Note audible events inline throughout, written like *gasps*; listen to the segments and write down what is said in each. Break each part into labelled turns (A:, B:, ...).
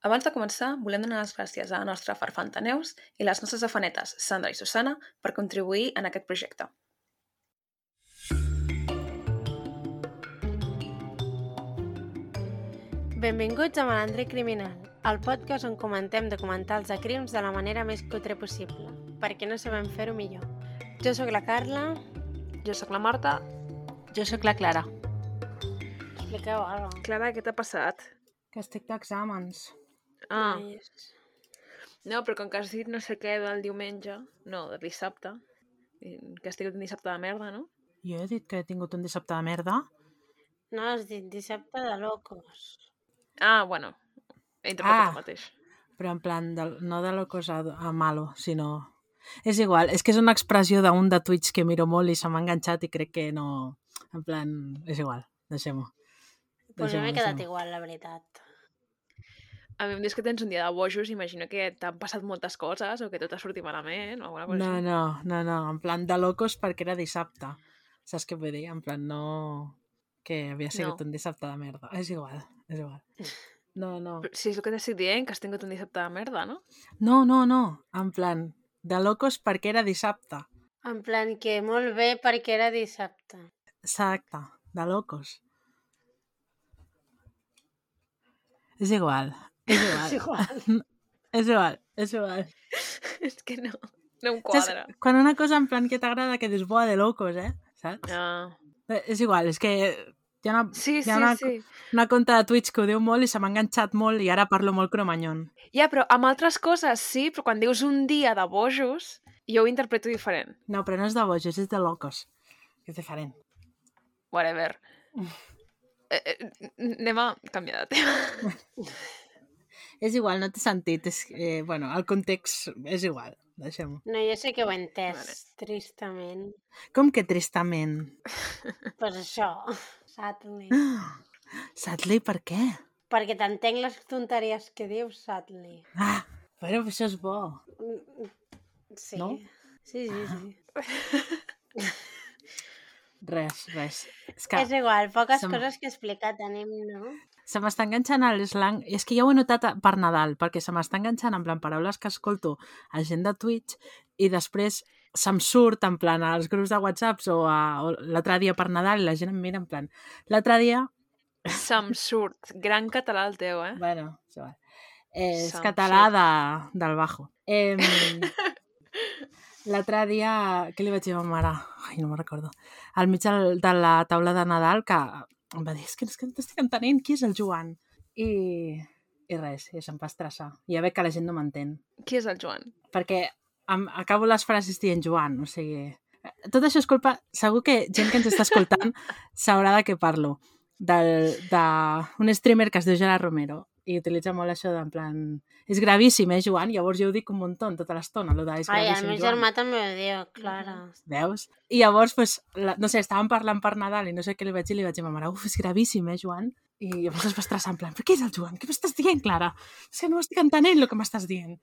A: Abans de començar, volem donar les gràcies a la nostra farfanta Neus i les nostres afanetes, Sandra i Susana, per contribuir en aquest projecte.
B: Benvinguts a Malandre Criminal, el podcast on comentem documentals de crims de la manera més cutre possible, perquè no sabem fer-ho millor. Jo sóc la Carla.
A: Jo sóc la Marta.
C: Jo sóc la Clara.
B: Expliqueu alguna cosa.
A: Clara, què t'ha passat?
C: Que estic d'exàmens.
A: Ah, no, però com que has dit no sé què del diumenge, no, de dissabte, que has tingut un dissabte de merda, no?
C: Jo he dit que he tingut un dissabte de merda.
B: No, has dit dissabte de locos.
A: Ah, bueno, he interpretat
C: Ah.
A: el mateix.
C: Però en plan, de, no de locos a, a malo, sinó... És igual, és que és una expressió d'un de Twitch que miro molt i se m'ha enganxat i crec que no... En plan, és igual, deixem-ho.
B: Pues jo m'he quedat igual, la veritat.
A: A mi em dius que tens un dia de bojos, imagino que t'han passat moltes coses o que tot ha sortit malament o alguna cosa
C: No,
A: així.
C: no, no, no, en plan de locos perquè era dissabte. Saps què vull dir? En plan, no... Que havia sigut
A: No.
C: un dissabte de merda. És igual, és igual. *laughs* No, no.
A: Però Si és el que t'estic dient, que has tingut un dissabte de merda, no?
C: No, no, no. En plan, de locos perquè era dissabte.
B: En plan que molt bé perquè era dissabte.
C: Exacte, de locos. És igual, és *laughs* igual.
B: És igual. *laughs*
C: és igual, és igual. *laughs*
A: és que no, no em
C: Saps?
A: quadra.
C: Quan una cosa en plan que t'agrada que dius, boa, de locos, eh? Saps? Eh, És igual, és que hi ha una,
A: Sí,
C: hi
A: sí,
C: ha una,
A: sí.
C: una conta de Twitch que ho diu molt i se m'ha enganxat molt i ara parlo molt cromanyon.
A: Ja, però amb altres coses sí, però quan dius un dia de bojos, jo ho interpreto diferent.
C: No, però no és de bojos, és de locos. És diferent.
A: Whatever. Eh, eh, anem a canviar de tema.
C: És igual, no té sentit. És, eh, bueno, el context és igual. Deixem-ho.
B: No, jo sé que ho he entès,
A: Vale.
B: tristament.
C: Com que tristament?
B: Pues això, sadly.
C: Sadly, *gasps* per què?
B: Perquè t'entenc les tonteries que dius, sadly.
C: Ah, però això és bo.
B: Mm, Sí.
C: No?
B: Sí, sí, sí. *laughs*
C: Res, res. És
B: Que... És igual, poques
C: Som-
B: coses que explicar tenim, no?
C: se m'està enganxant a l'slang. És que ja ho he notat a- per Nadal, perquè se m'està enganxant en plan paraules que escolto a gent de Twitch i després se'm surt en plan als grups de WhatsApps o, a, o l'altre dia per Nadal i la gent em mira en plan... L'altre dia...
A: Se'm surt. Gran català el teu, eh?
C: Bueno, és igual. Eh, és català de, del Bajo. Eh, *laughs* L'altre dia, què li vaig dir a ma mare? Ai, no me'n recordo. Al mig de la taula de Nadal, que em va dir, és que, és que no t'estic entenent, qui és el Joan? I, i res, i se'm va estressar. I ja veig que la gent no m'entén.
A: Qui és el Joan?
C: Perquè em, acabo les frases dient Joan, o sigui... Tot això és culpa... Segur que gent que ens està escoltant *laughs* sabrà de què parlo. Del, de un streamer que es diu Gerard Romero i utilitza molt això d'en plan... És gravíssim, eh, Joan? Llavors jo ho dic un munt tota l'estona, allò de és
B: Ai, el
C: gravíssim,
B: meu
C: Joan.
B: germà també ho diu, Clara.
C: Veus? I llavors, pues, la, no sé, estàvem parlant per Nadal i no sé què li vaig dir, li vaig dir a ma mare, uf, és gravíssim, eh, Joan? I llavors es va estressar en plan, però què és el Joan? Què m'estàs dient, Clara? És que no estic entenent el que m'estàs dient.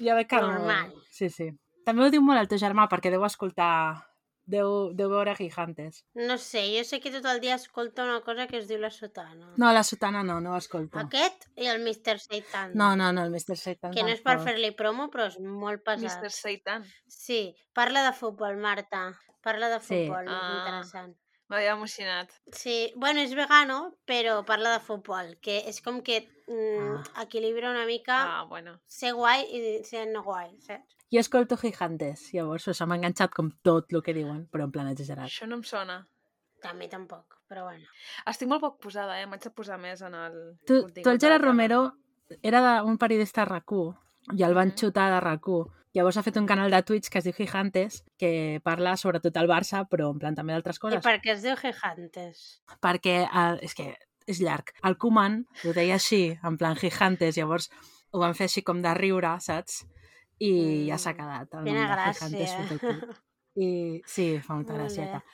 C: I ja veig que... no-
B: Normal.
C: Sí, sí. També ho diu molt el teu germà, perquè deu escoltar... Deu, deu veure Gigantes.
B: No sé, jo sé que tot el dia escolta una cosa que es diu la sotana.
C: No, la sotana no, no ho escolta.
B: Aquest i el Mr. Satan.
C: No, no, no, el Mr. Satan.
B: Que no és per fer-li promo, però és molt pesat.
A: Mr. Satan.
B: Sí, parla de futbol, Marta. Parla de
C: Sí.
B: futbol, és
A: Ah.
B: interessant.
A: M'havia emocionat.
B: Sí, bueno, és vegano, però parla de futbol, que és com que mm,
C: Ah.
B: equilibra una mica
A: Ah, bueno.
B: ser guai i ser no guai, saps?
C: Jo escolto Gigantes, llavors se m'ha enganxat com tot el que diuen, però en plan exagerat.
A: Això no em sona.
B: També tampoc, però bueno.
A: Estic molt poc posada, eh? M'haig de posar més en el...
C: Tu, el Gerard. Romero era de, un periodista de RAC1 i el van
A: Mhm.
C: xutar de RAC1. Llavors ha fet un canal de Twitch que es diu Gigantes, que parla sobretot al Barça, però en plan també d'altres
B: I
C: coses.
B: per què es diu Gigantes?
C: Perquè el, és que és llarg. El Koeman ho deia així, en plan Gigantes, llavors ho van fer així com de riure, saps? I
B: Mm.
C: ja s'ha quedat. El
B: Quina
C: nom de
B: gràcia.
C: Surt al cul. I sí, fa molta
B: Molt
C: gracieta.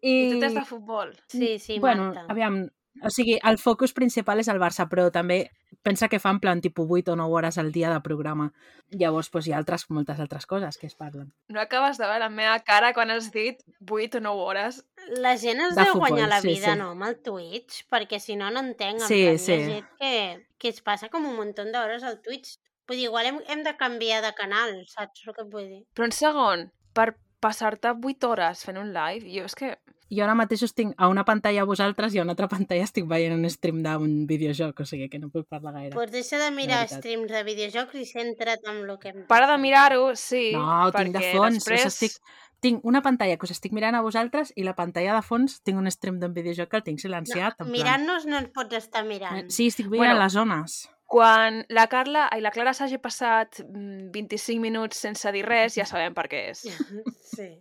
A: I tu t'has de futbol.
B: Sí, sí,
C: bueno,
B: Marta.
C: aviam, o sigui, el focus principal és el Barça, però també pensa que fan plan tipus 8 o 9 hores al dia de programa. Llavors, pues, hi ha altres, moltes altres coses que es parlen.
A: No acabes de veure la meva cara quan has dit 8 o 9 hores.
B: La gent es
C: De
B: deu
C: futbol,
B: guanyar la
C: sí,
B: vida,
C: sí.
B: no, amb el Twitch? Perquè si no, no entenc. En
C: Sí,
B: plan,
C: sí.
B: Hi ha gent que, que es passa com un munt d'hores al Twitch. Vull dir, igual hem, hem de canviar de canal, saps el que et vull dir?
A: Però un segon, per passar-te 8 hores fent un live, jo és que...
C: Jo ara mateix us tinc a una pantalla a vosaltres i a una altra pantalla estic veient un stream d'un videojoc, o sigui que no puc parlar gaire.
B: Doncs deixa de mirar
C: veritat.
B: streams de videojocs i centra't en el que hem
A: Para de mirar-ho, sí,
C: No, ho tinc de fons.
A: després...
C: Us estic... Tinc una pantalla que us estic mirant a vosaltres i la pantalla de fons tinc un stream d'un videojoc que el tinc silenciat. en plan-
B: Mirant-nos no ens pots estar mirant.
C: Sí, estic veient
A: Bueno.
C: les zones.
A: Quan la Carla i la Clara s'hagi passat mm, 25 minuts sense dir res, ja sabem per què és. *laughs*
B: sí.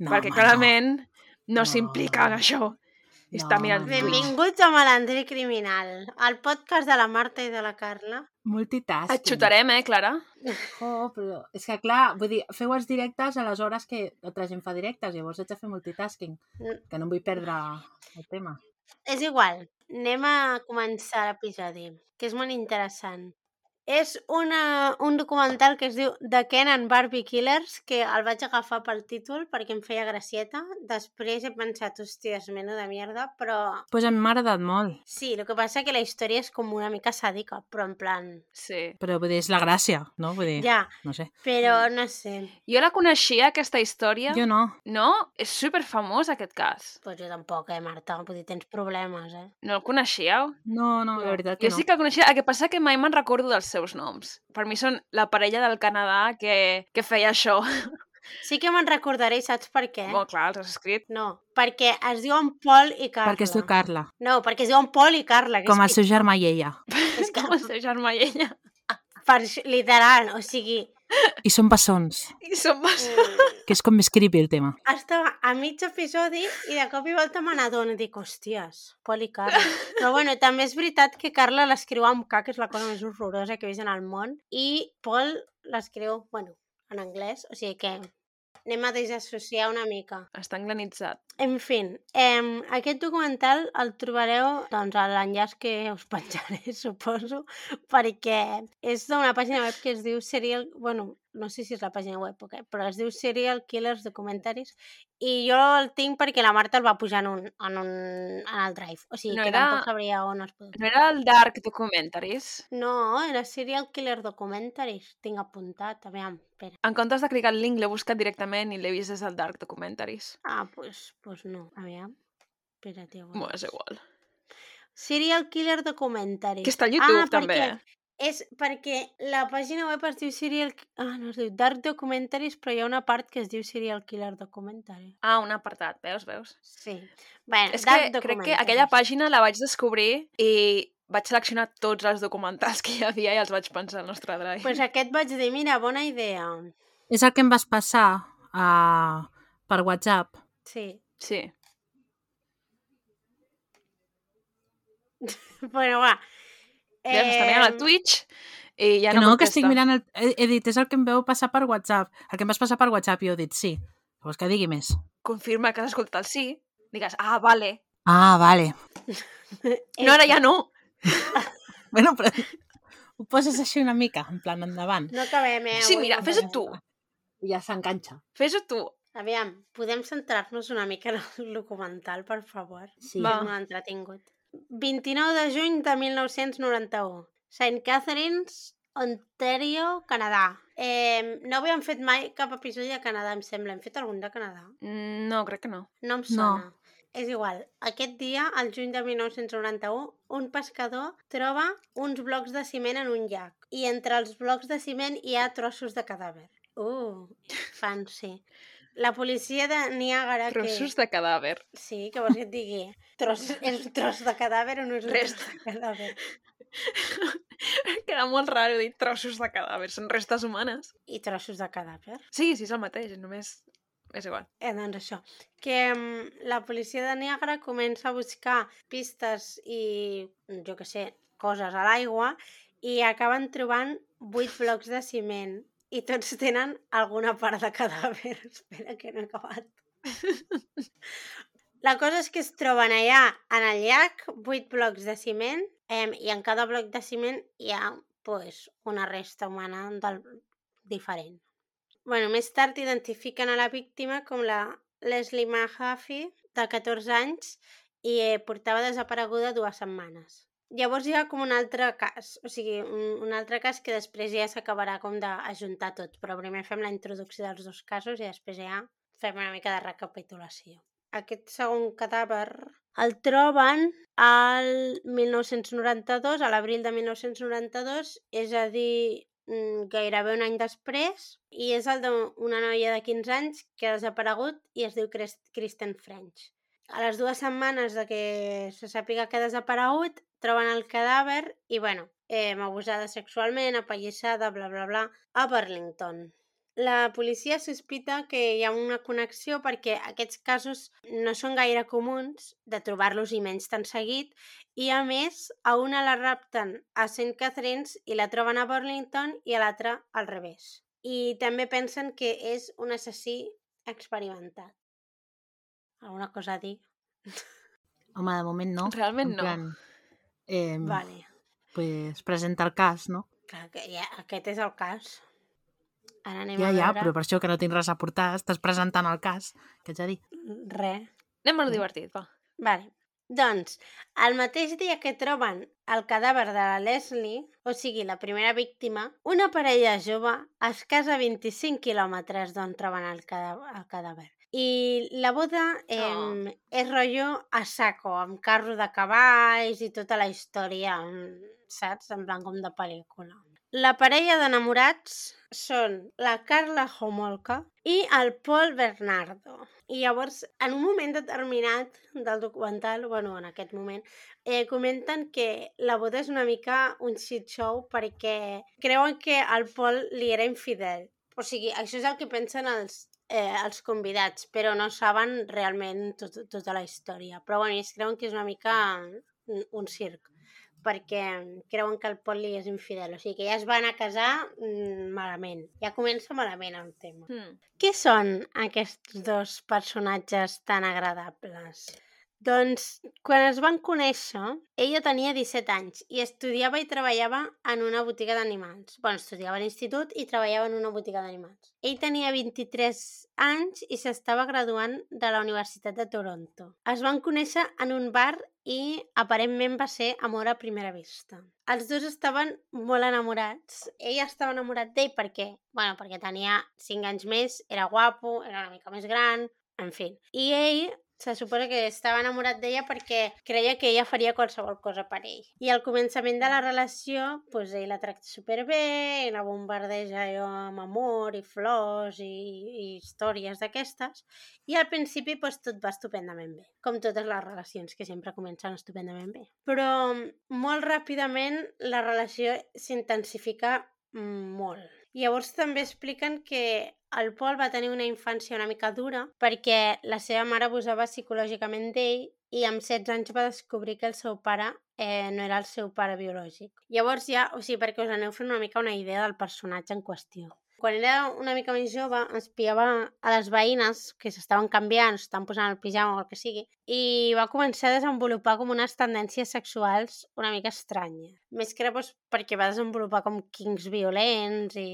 C: No,
A: perquè
C: home,
A: clarament no,
C: No.
A: s'implica en això. I està
C: No,
A: mirant
C: no,
A: Twitch.
B: Benvinguts a Malandrí Criminal, el podcast de la Marta i de la Carla.
C: No. Multitasking.
A: Et xutarem, eh, Clara? *laughs*
C: Oh, però és que clar, vull dir, feu els directes a les hores que altra gent fa directes, llavors haig de fer multitasking,
B: Mm.
C: que no em vull perdre el tema.
B: És igual, anem a començar l'episodi, que és molt interessant. És una, un documental que es diu The Ken and Barbie Killers, que el vaig agafar pel títol perquè em feia gracieta. Després he pensat, hòstia, és mena de mierda, però...
C: Doncs pues a mi m'ha agradat molt,
B: Sí, el que passa que la història és com una mica sàdica, però en plan...
A: Sí.
C: però vull dir, és la gràcia, no? Vull dir,
B: Ja,
C: no sé.
B: però no sé.
A: Jo la coneixia, aquesta història.
C: Jo no.
A: No? És super famós, aquest cas.
B: Pues jo tampoc, eh, Marta? Vull dir, tens problemes, eh?
A: No el coneixíeu?
C: No, no, la veritat que
A: Jo
C: no.
A: sí que el coneixia. El que passa que mai me'n recordo dels seus noms. Per mi són la parella del Canadà que, que feia això.
B: Sí que me'n recordaré, saps per què?
A: Molt clar, els has escrit.
B: No, perquè es diuen Pol i Carla.
C: Perquè es diu Carla,
B: No, perquè es diuen Pol i Carla. Que
C: com el
B: és,
C: seu germà i ella.
B: és *laughs* que,
A: Com el seu germà i ella.
B: per, literal, o sigui...
C: I són bessons,
A: I són bas...
B: mm,
C: que és com més creepy el tema.
B: Estava a mig episodi i de cop i volta me n'adono i dic, hòsties, Pol i Carla. Però bueno, també és veritat que Carla l'escriu amb K, que és la cosa més horrorosa que he vist en el món, i Pol l'escriu, bueno, en anglès, o sigui que anem a desassociar una mica.
A: Està englanitzat.
B: En fi, eh, aquest documental el trobareu doncs, a l'enllaç que us *laughs* penjaré, suposo, perquè és d'una pàgina web que es diu Serial... Bueno, no sé si és la pàgina web o què, però es diu Serial Killers Documentaries i jo el tinc perquè la Marta el va pujar en, un, en, un, en el Drive. O sigui,
A: No
B: que
A: era-
B: tampoc sabria on es pot...
A: No era el Dark Documentaries?
B: No, era Serial Killer Documentaries. Tinc apuntat, aviam, espera.
A: En comptes de clicar el link, l'he buscat directament i l'he vist des del Dark Documentaries.
B: Ah, doncs pues, pues no, aviam. Espera't, ja
A: Bueno, és igual.
B: Serial Killer Documentaries.
A: Que està a YouTube,
B: ah,
A: també.
B: Perquè, és perquè la pàgina web es diu Serial... Ah, no es diu Dark Documentaries, però hi ha una part que es diu Serial Killer Documentary.
A: Ah, un apartat, veus, veus?
B: Sí. Bé,
A: És que crec que aquella pàgina la vaig descobrir i vaig seleccionar tots els documentals *laughs* que hi havia i els vaig pensar al nostre drive.
B: Pues aquest vaig dir, mira, bona idea.
C: És el que em vas passar uh, per WhatsApp.
B: Sí.
A: Sí. *laughs*
B: Bueno, va.
A: Ja s'està mirant al
B: Em,
A: Twitch i ja
C: que
A: no,
C: no, que estic mirant... El... He, he dit, és el que em veu passar per WhatsApp. El que em vas passar per WhatsApp i jo he dit sí. Vols que digui més?
A: Confirma que has escoltat el sí. Digues, ah, vale.
C: Ah, vale. *laughs*
A: No, ara ja no. *laughs*
C: Bueno, però ho poses així una mica, en plan endavant.
B: No acabem, eh?
A: Sí, mira, fes-ho tu.
C: I ja s'enganxa.
A: Fes-ho tu.
B: Aviam, podem centrar-nos una mica en el documental, per favor?
C: Sí.
A: Va.
B: És molt entretingut. 29 de juny de 1991. St. Catharines, Ontario, Canadà. Eh, no havíem fet mai cap episodi de Canadà, em sembla. Hem fet algun de Canadà?
A: Mm, No, crec que no.
B: No em
C: No.
B: sona. És igual. Aquest dia, al juny de 1991, un pescador troba uns blocs de ciment en un llac. I entre els blocs de ciment hi ha trossos de cadàver. Uh, *laughs* fancy. La policia de Niàgara...
A: Trossos
B: que...
A: de cadàver.
B: Sí, que vols que et digui? Tros... És un tros de cadàver o no és un
A: Rest.
B: tros de cadàver? *laughs*
A: Queda molt raro dir trossos de cadàver. Són restes humanes.
B: I trossos de cadàver.
A: Sí, sí, és el mateix. Només... És igual.
B: Eh, doncs això, que mm, la policia de Niagara comença a buscar pistes i, jo que sé, coses a l'aigua i acaben trobant vuit blocs de ciment i tots tenen alguna part de cadàver. *laughs* Espera, que no he acabat. *laughs* La cosa és que es troben allà en el llac vuit blocs de ciment eh, i en cada bloc de ciment hi ha pues, una resta humana del... diferent. Bueno, més tard identifiquen a la víctima com la Leslie Mahaffey, de 14 anys, i eh, portava desapareguda dues setmanes. Llavors hi ha com un altre cas, o sigui, un, un altre cas que després ja s'acabarà com d'ajuntar tot, però primer fem la introducció dels dos casos i després ja fem una mica de recapitulació. Aquest segon cadàver el troben al 1992, a l'abril de 1992, és a dir, mm, gairebé un any després, i és el d'una noia de 15 anys que ha desaparegut i es diu Kristen French. A les dues setmanes de que se sàpiga que ha desaparegut, troben el cadàver i, bueno, eh, abusada sexualment, apallissada, bla, bla, bla, a Burlington. La policia sospita que hi ha una connexió perquè aquests casos no són gaire comuns de trobar-los i menys tan seguit i a més a una la rapten a St. Catharines i la troben a Burlington i a l'altra al revés. I també pensen que és un assassí experimentat. Alguna cosa a dir?
C: Home, de moment no.
A: Realment
C: en
A: no.
C: Plan, eh,
B: Vale.
C: pues presenta el cas, no?
B: Clar que ja, aquest és el cas. Ara anem
C: Ja,
B: a
C: ja,
B: veure...
C: però per això que no tinc res a portar, estàs presentant el cas, que ets a dir.
B: Re.
A: Anem a lo divertit, va.
B: Vale. Doncs, el mateix dia que troben el cadàver de la Leslie, o sigui, la primera víctima, una parella jove es casa a 25 quilòmetres d'on troben el, cadà el cadàver. I la boda eh,
A: Oh.
B: és rotllo a saco, amb carro de cavalls i tota la història, saps? En plan com de pel·lícula. La parella d'enamorats són la Carla Homolka i el Paul Bernardo. I llavors, en un moment determinat del documental, bueno, en aquest moment, eh, comenten que la boda és una mica un shit show perquè creuen que el Paul li era infidel. O sigui, això és el que pensen els, eh, els convidats, però no saben realment tot, tota la història. Però bueno, ells creuen que és una mica un, un circ perquè creuen que el Pol li és infidel. O sigui que ja es van a casar mm, malament. Ja comença malament el tema.
A: Hmm.
B: Què són aquests dos personatges tan agradables? Doncs, quan es van conèixer, ella tenia 17 anys i estudiava i treballava en una botiga d'animals. bueno, estudiava a l'institut i treballava en una botiga d'animals. Ell tenia 23 anys i s'estava graduant de la Universitat de Toronto. Es van conèixer en un bar i aparentment va ser amor a primera vista. Els dos estaven molt enamorats. Ell estava enamorat d'ell perquè, bueno, perquè tenia 5 anys més, era guapo, era una mica més gran, en fi. I ell se suposa que estava enamorat d'ella perquè creia que ella faria qualsevol cosa per ell. I al començament de la relació, doncs ell la tracta superbé, la bombardeja allò amb amor i flors i, i històries d'aquestes. I al principi doncs, tot va estupendament bé, com totes les relacions que sempre comencen estupendament bé. Però molt ràpidament la relació s'intensifica molt. Llavors també expliquen que el Pol va tenir una infància una mica dura perquè la seva mare abusava psicològicament d'ell i amb 16 anys va descobrir que el seu pare eh, no era el seu pare biològic. Llavors ja, o sigui, perquè us aneu fent una mica una idea del personatge en qüestió. Quan era una mica més jove, espiava a les veïnes que s'estaven canviant, s'estaven posant el pijama o el que sigui, i va començar a desenvolupar com unes tendències sexuals una mica estranyes. Més que res doncs, perquè va desenvolupar com quings violents i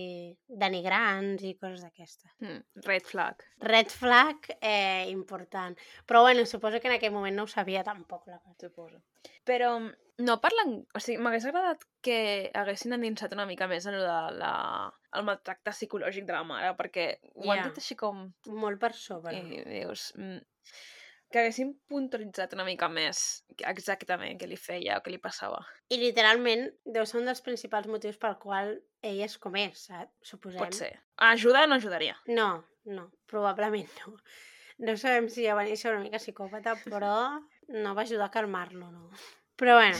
B: denigrants i coses d'aquestes.
A: Hmm. Red flag.
B: Red flag eh, important. Però bueno, suposo que en aquell moment no ho sabia tampoc. La
A: suposo. Però no parlen... O sigui, m'hagués agradat que haguessin endinsat una mica més en de la, el maltracte psicològic de la mare, perquè ho
B: Ja.
A: han dit així com...
B: Molt per sobre.
A: I dius... Mm, que haguessin puntualitzat una mica més exactament què li feia o què li passava.
B: I literalment deu ser un dels principals motius pel qual ell és com és, saps? Suposem.
A: Pot ser. Ajuda no ajudaria.
B: No, no, probablement no. No sabem si ja va néixer una mica psicòpata, però no va ajudar a calmar-lo, no. Però bueno,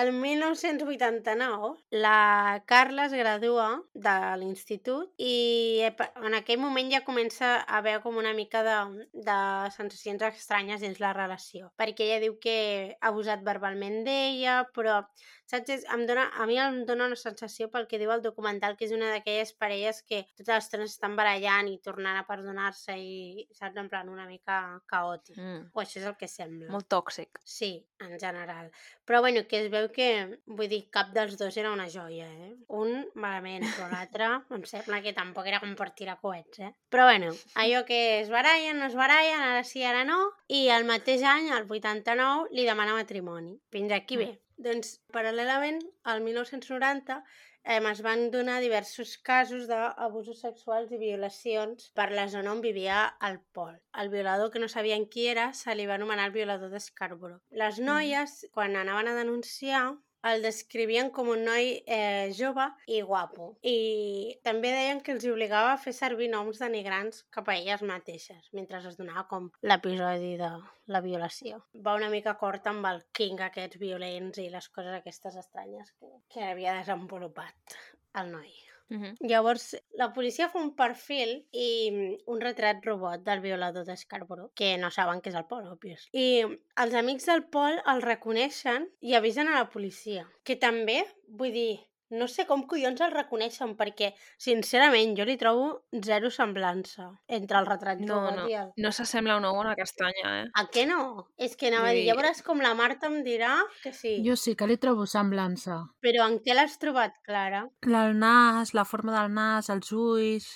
B: el 1989 la Carla es gradua de l'institut i en aquell moment ja comença a haver com una mica de, de sensacions estranyes dins la relació, perquè ella diu que ha abusat verbalment d'ella, però Saps? Em dona, a mi em dona una sensació pel que diu el documental, que és una d'aquelles parelles que totes les estona estan barallant i tornant a perdonar-se i, saps, en plan una mica caòtic.
A: Mm.
B: O això és el que sembla.
A: Molt tòxic.
B: Sí, en general. Però bueno, que es veu que, vull dir, cap dels dos era una joia, eh? Un malament, però l'altre *laughs* em sembla que tampoc era com per tirar coets, eh? Però bueno, allò que es barallen, no es barallen, ara sí, ara no, i el mateix any, el 89, li demana matrimoni. Fins aquí bé. Doncs, paral·lelament, al 1990, eh, es van donar diversos casos d'abusos sexuals i violacions per la zona on vivia el Pol. El violador, que no sabien qui era, se li va anomenar el violador d'Escarborough. Les noies, quan anaven a denunciar, el descrivien com un noi eh, jove i guapo. I també deien que els obligava a fer servir noms denigrants cap a elles mateixes, mentre es donava com l'episodi de la violació. Va una mica cort amb el king aquests violents i les coses aquestes estranyes que, que havia desenvolupat el noi.
A: Mm -hmm.
B: Llavors, la policia fa un perfil i mm, un retrat robot del violador d'Escarborough, que no saben que és el Pol, òbvies. I els amics del Pol el reconeixen i avisen a la policia, que també, vull dir, no sé com collons el reconeixen, perquè, sincerament, jo li trobo zero semblança entre el retrat
A: No, no.
B: i el...
A: No s'assembla una bona castanya, eh?
B: A què no? És que anava a
A: Vull
B: dir,
A: dir-
B: ja veuràs com la Marta em dirà que sí.
C: Jo sí que li trobo semblança.
B: Però en què l'has trobat, Clara?
C: El nas, la forma del nas, els ulls...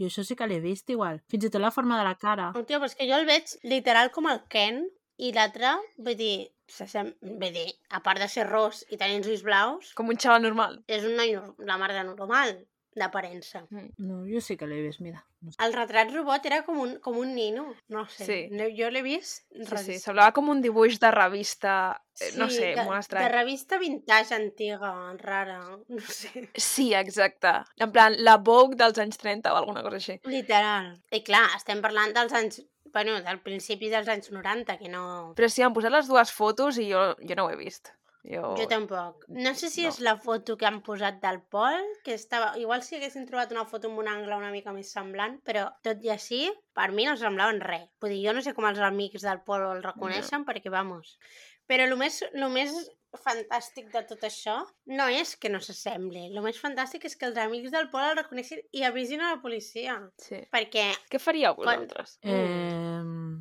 C: Jo això sí que l'he vist igual. Fins i tot la forma de la cara.
B: Hòstia, però és que jo el veig literal com el Ken i l'altre, vull dir, vull dir, a part de ser ros i tenir els ulls blaus,
A: Com un xaval normal.
B: és un noi, la mar de normal, d'aparença.
C: No, jo sí que l'he vist, mira. No sé.
B: El retrat robot era com un, com un nino, no sé.
A: Sí.
B: No, jo l'he vist
A: Sí, sí, semblava com un dibuix de revista, eh, no
B: Sí,
A: sé,
B: de,
A: molt
B: De
A: estrany.
B: revista vintage antiga, rara, *laughs* no sé.
A: Sí, exacte. En plan, la Vogue dels anys 30 o alguna cosa així.
B: Literal. I clar, estem parlant dels anys... Bueno, del principi dels anys 90, que no...
A: Però sí, han posat les dues fotos i jo, jo no ho he vist. Jo...
B: Jo tampoc. No sé si
A: no.
B: és la foto que han posat del Pol, que estava... Igual si haguessin trobat una foto amb un angle una mica més semblant, però tot i així, per mi no semblaven res. Vull dir, jo no sé com els amics del Pol el reconeixen, perquè, vamos... Però el més, lo més fantàstic de tot això no és que no s'assembli. El més fantàstic és que els amics del Pol el reconeixin i avisin a la policia.
A: Sí.
B: Perquè...
A: Què faríeu
B: Quan-
A: vosaltres?
C: Eh...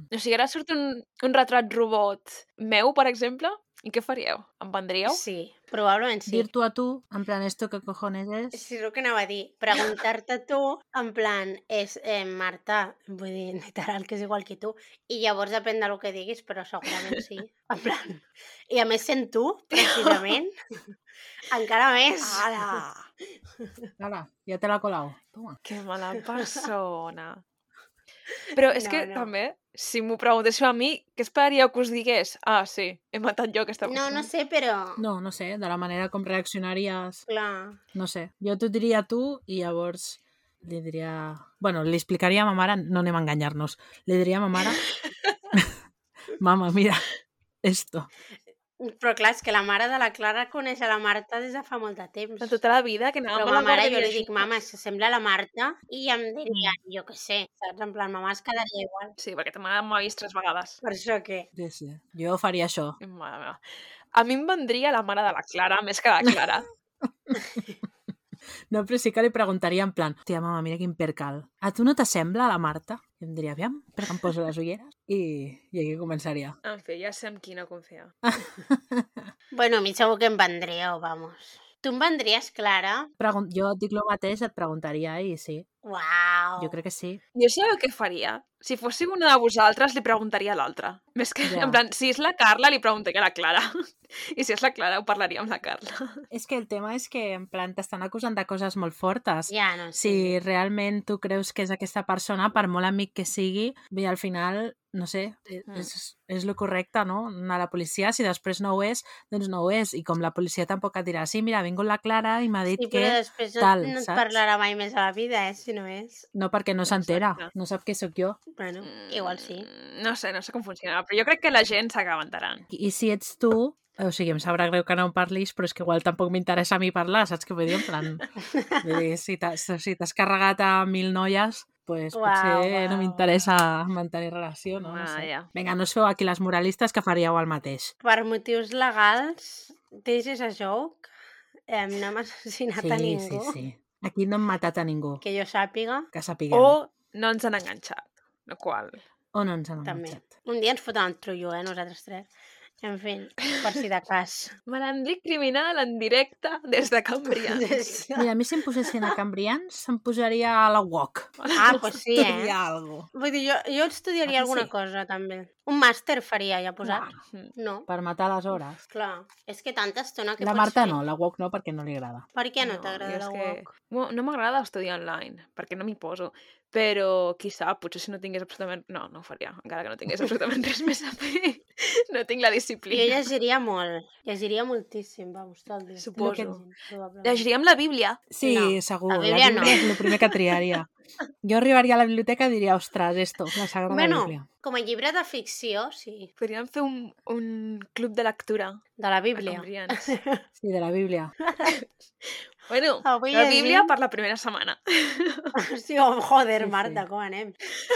A: O sigui, ara surt un, un retrat robot meu, per exemple, i què faríeu? Em vendríeu?
B: Sí, probablement sí.
C: Dir tu a tu, en plan, esto que cojones es...
B: Sí, és el que anava a dir. Preguntar-te tu, en plan, és eh, Marta, vull dir, literal, que és igual que tu. I llavors depèn del que diguis, però segurament sí. *laughs* En plan... I a més sent tu, precisament, *laughs* encara més.
A: Ara!
C: Ara, *laughs* ja te l'ha colau. Toma.
A: Que mala persona. Però és
B: No,
A: que
B: no.
A: també, si m'ho preguntéssiu a mi, què esperaríeu que us digués? Ah, sí, he matat jo aquesta
B: No,
A: persona.
B: no sé, però...
C: No, no sé, de la manera com reaccionaries...
B: Clar.
C: No sé, jo t'ho diria tu i llavors li diria... Bueno, li explicaria a ma mare, no anem a enganyar-nos, li diria a ma mare... *laughs* *laughs* Mama, mira, esto.
B: Però clar, és que la mare de la Clara coneix a la Marta des de fa molt de temps.
A: De tota la vida, que anàvem
B: Però ma
A: la
B: mare jo li dic, mama, s'assembla a la Marta, i em diria, jo què sé, saps? En plan, mamà es quedaria igual.
A: Sí, perquè ta mare m'ha vist tres vegades.
B: Per això que...
C: Sí, sí. Jo faria això.
A: Mare meva. A mi em vendria la mare de la Clara més que la Clara. *laughs*
C: No, però sí que li preguntaria en plan, tia, mama, mira quin percal. A tu no t'assembla la Marta? I em diria, aviam, perquè em poso les ulleres. I, i aquí començaria.
A: En fi, ja sé amb qui no confiar. *laughs*
B: Bueno, a mi segur que em vendríeu, vamos. Tu em vendries, Clara?
C: Pregun jo et dic el mateix, et preguntaria i sí,
B: Uau!
C: jo crec que sí.
A: Jo sabeu què faria? Si fóssiu una de vosaltres, li preguntaria a l'altra. Més que,
C: Ja.
A: en plan, si és la Carla, li preguntaria a la Clara. *laughs* I si és la Clara, ho parlaria amb la Carla.
C: És que el tema és que, en plan, t'estan acusant de coses molt fortes.
B: Ja, no sé.
C: Si realment tu creus que és aquesta persona, per molt amic que sigui, bé, al final, no sé, e-
A: Mm.
C: és, és lo correcte, no? Anar a la policia, si després no ho és, doncs no ho és. I com la policia tampoc et dirà, sí, mira, ha vingut la Clara i m'ha dit
B: Sí,
C: que...
B: però després no,
C: tal,
B: no et
C: saps?
B: parlarà mai més a la vida, eh, si no és.
C: No perquè no s'entera, no sap què sóc jo.
B: Bueno, igual sí.
A: Mm, No sé, no sé com funciona, però jo crec que la gent s'acaba enterant.
C: I, I si ets tu, o sigui, em sabrà greu que no em parlis, però és que igual tampoc m'interessa a mi parlar, saps què vull dir? En plan, vull dir, si t'has si carregat a mil noies, pues
B: Uau,
C: potser no
B: uau.
C: m'interessa mantenir relació, no? no
A: Ah,
C: sé.
A: ja.
C: Vinga, no feu aquí les moralistes que faríeu el mateix.
B: Per motius legals, this is a joke. Eh, no hem assassinat
C: Sí,
B: a
C: sí,
B: ningú.
C: sí. Aquí no hem matat a ningú,
B: Que jo sàpiga,
C: que sapiguem.
A: O no ens han enganxat. La qual...
C: O no ens han
B: també.
C: enganxat.
B: Un dia ens fotem el trullo, eh, nosaltres tres. En fi, per si de *laughs* cas.
A: Malandrí criminal en directe des de Cambrians.
C: Mira, a mi si em posessin a Cambrians, em posaria a la UOC.
B: Ah, pues sí, eh?
C: Algo.
B: Vull dir, jo, jo
C: Ah,
B: estudiaria
C: que
B: alguna
C: sí?
B: cosa, també. Un màster faria, ja posat.
A: Mm.
B: No,
C: Per matar les hores.
B: clar. És que tanta estona que
C: La Marta
B: fer.
C: no, la UOC no, perquè no li agrada.
B: Per què no,
A: jo
B: t'agrada
A: és
B: la
A: que-
B: UOC?
A: Bueno, no m'agrada estudiar online, perquè no m'hi poso. Però, qui sap, potser si no tingués absolutament... No, no ho faria, encara que no tingués absolutament res més a fer. *laughs* No tinc la
B: Jo
A: disciplina.
B: llegiria molt. Llegiria moltíssim, vamos, tot el dia.
A: Suposo.
B: Probablement.
A: Llegiríem la Bíblia.
C: Sí,
B: No,
C: segur.
B: la
C: La
B: Bíblia
C: Bíblia,
B: no.
C: és el primer que triaria. Jo arribaria a la biblioteca i diria, ostres, esto, la Sagrada
B: Bueno,
C: Bíblia.
B: com a llibre de ficció, sí.
A: Podríem fer un, un club de lectura
B: De la Bíblia.
C: Sí, de la Bíblia. *laughs*
A: Bueno,
B: Avui
A: la Bíblia per la primera setmana. *laughs*
B: Sí, oh, joder, Marta,
C: sí.
B: com anem?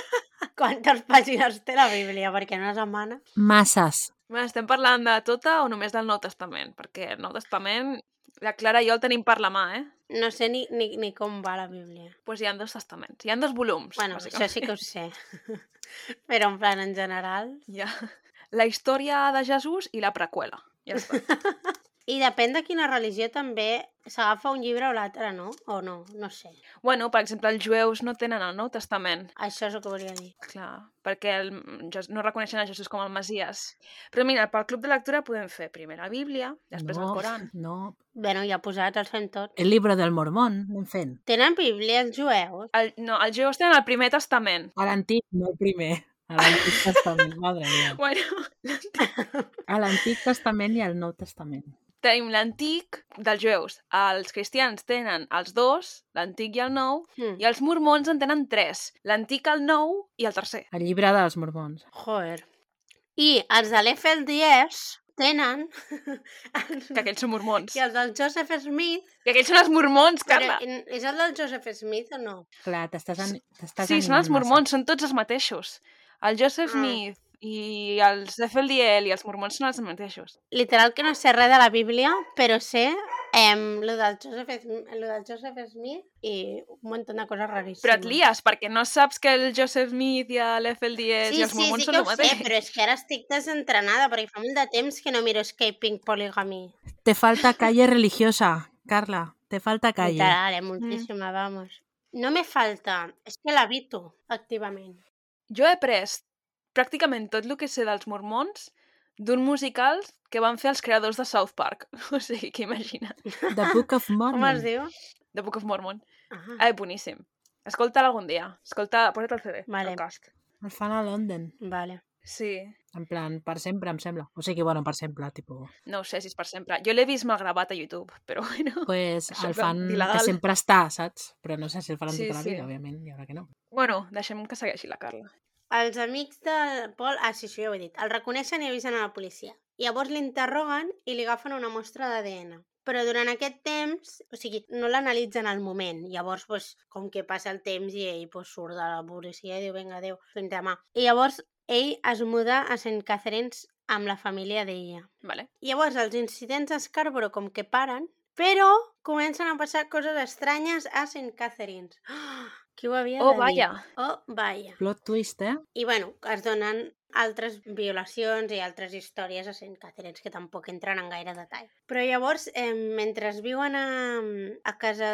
B: *laughs* Quantes pàgines té la Bíblia? Perquè en una setmana...
C: Masses.
A: Bueno, estem parlant de tota o només del Nou Testament? Perquè el Nou Testament, la Clara i jo el tenim per la mà, eh?
B: No sé ni, ni, ni com va la Bíblia.
A: Doncs pues hi ha dos testaments, hi ha dos volums,
B: Bueno, això sí que ho sé. *laughs* Però en plan, en general...
A: Ha la història de Jesús i la preqüela. Ja està.
B: I depèn de quina religió també s'agafa un llibre o l'altre, no? O no, no sé.
A: bueno, per exemple, els jueus no tenen el Nou Testament,
B: Això és el que volia dir.
A: clar, perquè el, no reconeixen a Jesús com el Masies. Però mira, pel club de lectura podem fer primer la Bíblia, després
C: no,
A: el Coran.
C: No.
B: Bueno, ja posats, els fem tot.
C: El llibre del Mormón, anem fent.
B: Tenen Bíblia els jueus?
A: El, no, els jueus tenen el primer testament.
C: A l'antic, no el primer. A l'antic testament, madre mia. *laughs*
A: Bueno,
C: A l'antic testament i al nou testament.
A: Tenim l'antic dels jueus. Els cristians tenen els dos, l'antic i el nou,
B: Hmm.
A: i els mormons en tenen tres. L'antic, el nou i el tercer.
C: El llibre dels mormons.
B: Joder. I els de l'FLDS tenen...
A: Que aquells són mormons. *laughs*
B: I els del Joseph Smith...
A: Que aquells són els mormons,
B: Però,
A: Carla.
B: en- és el del Joseph Smith o no?
C: Clar, t'estàs an...
A: Sí, són els
C: animant massa.
A: mormons, són tots els mateixos. El Joseph
B: Ah.
A: Smith i els FLDL i els mormons són els mateixos.
B: Literal que no sé res de la Bíblia, però sé em, lo, del Joseph, lo del Joseph Smith i un munt de coses raríssimes.
A: Però et lies, perquè no saps que el Joseph Smith i l'FLDS
B: Sí,
A: i els
B: sí,
A: mormons
B: sí
A: són el
B: ho sé,
A: mateix.
B: però és que ara estic desentrenada, perquè fa molt de temps que no miro Escaping Polygamy.
C: Te falta calle religiosa, Carla. Te falta calle.
B: Literal, eh? Moltíssima, vamos. No me falta, és que l'habito activament.
A: Jo he pres pràcticament tot el que sé dels mormons d'un musical que van fer els creadors de South Park. *laughs* O sigui, que imagina't.
C: The Book of Mormon. *laughs*
B: Com es diu?
A: The Book of Mormon.
B: Ah,
A: Ah, boníssim. Escolta'l algun dia. Escolta, posa't el CD,
B: Vale.
A: el cast.
C: El fan a London.
B: vale.
A: Sí.
C: En plan, per sempre, em sembla. O sigui, bueno, per sempre, tipus...
A: No ho sé si és per sempre. Jo l'he vist mal gravat a YouTube, però *laughs* bueno.
C: Pues
A: Això
C: el fan
A: d'il·legal.
C: que sempre està, saps? Però no sé si el faran
A: Sí,
C: tota la
A: sí.
C: vida, òbviament, i ara que no.
A: Bueno, deixem que segueixi la Carla.
B: Els amics del Pol... Ah, sí, això ja ho he dit. El reconeixen i avisen a la policia. Llavors l'interroguen i li agafen una mostra d'ADN. Però durant aquest temps, o sigui, no l'analitzen al moment. Llavors, pues, com que passa el temps i ell pues, surt de la policia i diu, vinga, adéu, fins demà. I llavors ell es muda a St. Catharines amb la família d'ella.
A: Vale.
B: Llavors, els incidents a Scarborough com que paren, però comencen a passar coses estranyes a St. Catharines. Oh, qui ho havia
A: Oh,
B: de dir?
A: vaja.
B: Oh, vaja.
C: Plot twist, eh?
B: I bueno, es donen altres violacions i altres històries a St. Catharines que tampoc entren en gaire detall. Però llavors, eh, mentre viuen a, a casa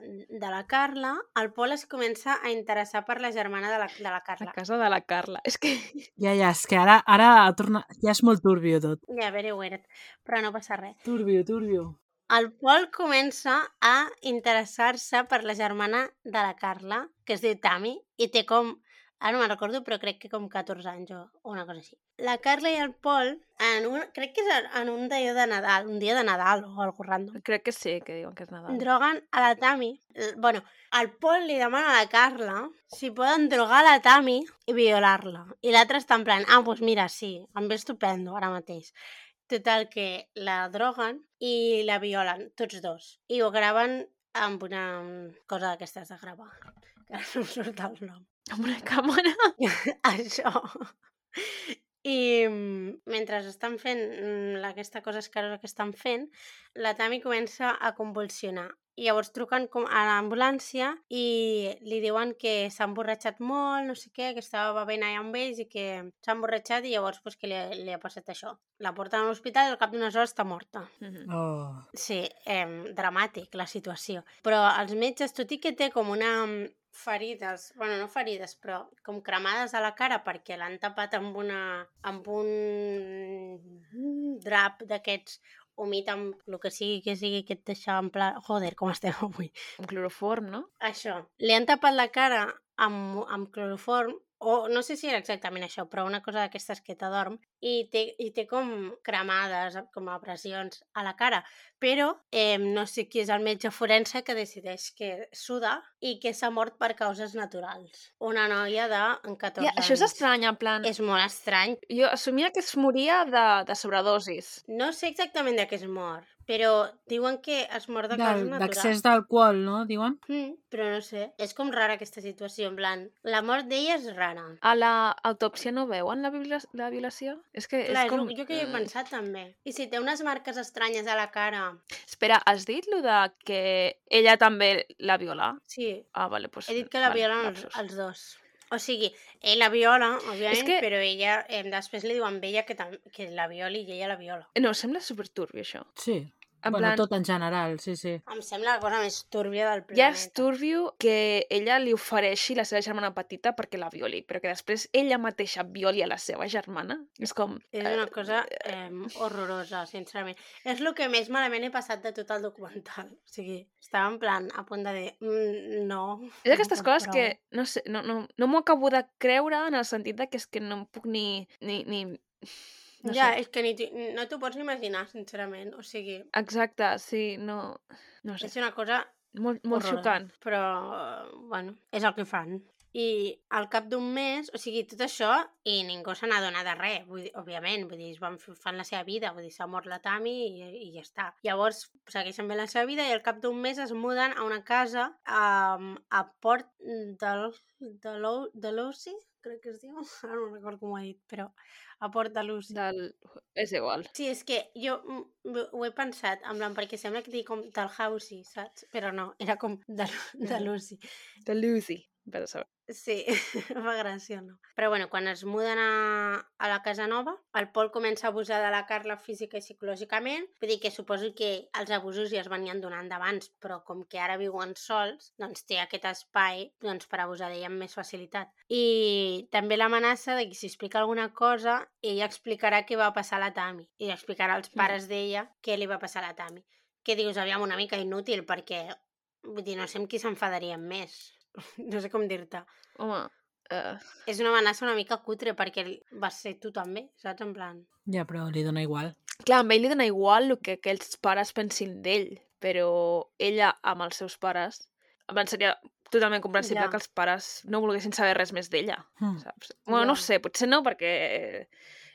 B: de, de la Carla, el Pol es comença a interessar per la germana de la, de la
A: A
B: Carla.
A: casa de la Carla. *laughs* És que...
C: Ja, ja, és que ara, ara ha tornat... ja és molt turbio tot.
B: Ja, very weird, però no passa res.
C: Turbio, turbio.
B: El Pol comença a interessar-se per la germana de la Carla, que es diu Tami, i té com... Ara no me'n recordo, però crec que com 14 anys o, una cosa així. La Carla i el Pol, en un, crec que és en- un dia de Nadal, un dia de Nadal o algo random,
A: Crec que sí, que diuen que és Nadal.
B: droguen a la Tami. Bueno, el Pol li demana a la Carla si poden drogar la Tami i violar-la. I l'altre està en plan, ah, doncs pues mira, sí, em ve estupendo ara mateix. Total, que la droguen i la violen, tots dos. I ho graven amb una cosa d'aquestes de gravar. Que ara no em surt el nom.
A: Amb una càmera. *laughs*
B: Això. I mm, mentre estan fent mm, aquesta cosa escarosa que estan fent, la Tami comença a convulsionar. I llavors truquen com a l'ambulància i li diuen que s'ha emborratxat molt, no sé què, que estava bevent allà amb ells i que s'ha emborratxat i llavors pues, que li, ha- li ha passat això. La porten a l'hospital i al cap d'unes hores està morta.
A: Mhm.
C: Oh.
B: Sí, eh, dramàtic la situació. Però els metges, tot i que té com una mm, ferides, bueno, no ferides, però com cremades a la cara perquè l'han tapat amb una amb un drap d'aquests humit amb el que sigui que sigui que et deixava en pla... Joder, com estem *laughs* avui.
A: Un cloroform, no?
B: Això. Li han tapat la cara amb, amb cloroform, o no sé si era exactament això, però una cosa d'aquestes que t'adorm, i té, i té com cremades, com abrasions a la cara. Però eh, no sé qui és el metge forense que decideix que suda i que s'ha mort per causes naturals. Una noia de 14
A: Ja, això és
B: anys.
A: estrany, en plan...
B: És molt estrany.
A: Jo assumia que es moria de, de sobredosis.
B: No sé exactament de què es mor, però diuen que es mor de causes
C: Del-
B: naturals.
C: D'accés d'alcohol, no? Diuen?
B: Mm, però no sé, és com rara aquesta situació, en plan, la mort d'ella és rara.
A: A la autòpsia no veuen la, viola la violació? És que
B: Clar,
A: és com...
B: jo que hi he pensat també. I si té unes marques estranyes a la cara...
A: Espera, has dit lo de que ella també la viola?
B: Sí,
A: Ah, vale, pues...
B: he dit que la
A: vale,
B: violen els, els dos. O sigui, ell la viola, òbviament,
A: que-
B: però ella, eh, després li diuen a ella que, que la violi i ella la viola.
A: No, sembla superturbi, això.
C: Sí.
A: En
C: bueno,
A: plan,
C: tot en general, sí, sí.
B: Em sembla la cosa més túrbia del
A: ja
B: planeta.
A: és turbio que ella li ofereixi la seva germana petita perquè la violi, però que després ella mateixa violi a la seva germana. És com...
B: És una cosa eh, horrorosa, sincerament. És el que més malament he passat de tot el documental. O sigui, estava en plan a punt de dir, mm, no.
A: És d'aquestes
B: no,
A: coses
B: prou.
A: que, no sé, no, no, no m'ho acabo de creure en el sentit de que és que no em puc ni... ni, ni no
B: ja,
A: sé.
B: és que ni no t'ho pots ni imaginar, sincerament. O sigui,
A: Exacte, sí, no... No sé,
B: és una cosa
A: molt, molt
B: horrorosa.
A: xocant.
B: Però, eh, bueno, és el que fan. I al cap d'un mes, o sigui, tot això, i ningú se n'adona de res, vull dir, òbviament, vull dir, es van, fan la seva vida, vull dir, s'ha mort la Tami i, i ja està. Llavors, segueixen bé la seva vida i al cap d'un mes es muden a una casa um, a Port de, de, Lucy, crec que *laughs* es diu, ara no recordo com ho he dit, però a Port de Lucy.
A: Del... És igual.
B: Sí, és que jo mm, ho he pensat, en plan, perquè sembla que digui com Dalhousie, saps? Però no, era com de, de
A: Mm.
B: Lucy.
A: De Lucy, per saber.
B: Sí, *laughs* fa gràcia, no? Però bueno, quan es muden a, a la casa nova, el Pol comença a abusar de la Carla física i psicològicament. Vull dir que suposo que els abusos ja es venien donant d'abans, però com que ara viuen sols, doncs té aquest espai doncs, per abusar d'ella amb més facilitat. I també l'amenaça de que si explica alguna cosa, ella explicarà què va passar a la Tami. I explicarà als pares d'ella què li va passar a la Tami. Que dius, aviam, una mica inútil, perquè vull dir, no sé amb qui s'enfadarien més. *laughs* No sé com dir-te.
A: Home, uh,
B: És una amenaça una mica cutre perquè vas ser tu també, saps? En plan...
C: Ja, però li dona igual.
A: clar, a ell li dona igual el que, que els pares pensin d'ell, però ella amb els seus pares, en plan, seria totalment comprensible
B: Ja.
A: que els pares no volguessin saber res més d'ella,
C: Hmm.
A: saps? Bueno, no
B: Ja.
A: sé, potser no, perquè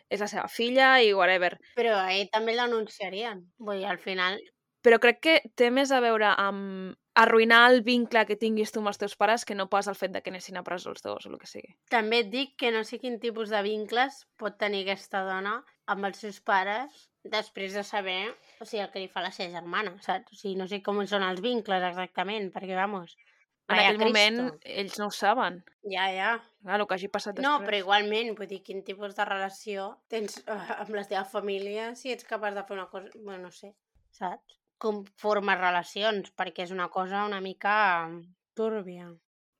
A: és la seva filla i whatever,
B: Però a ell també l'anunciarien. Vull dir, al final...
A: però crec que té més a veure amb arruïnar el vincle que tinguis tu amb els teus pares que no pas el fet de que anessin a presó els dos o el que sigui.
B: També et dic que no sé quin tipus de vincles pot tenir aquesta dona amb els seus pares després de saber o sigui, el que li fa la seva germana, saps? O sigui, no sé com són els vincles exactament, perquè, vamos...
A: En aquell moment
B: Cristo.
A: ells no ho saben.
B: Ja, ja.
A: Clar, el que hagi passat
B: No,
A: després.
B: però igualment, vull dir, quin tipus de relació tens uh, amb la teva família si ets capaç de fer una cosa... Bueno, no sé, saps? Com formes relacions, perquè és una cosa una mica mm, túrbia.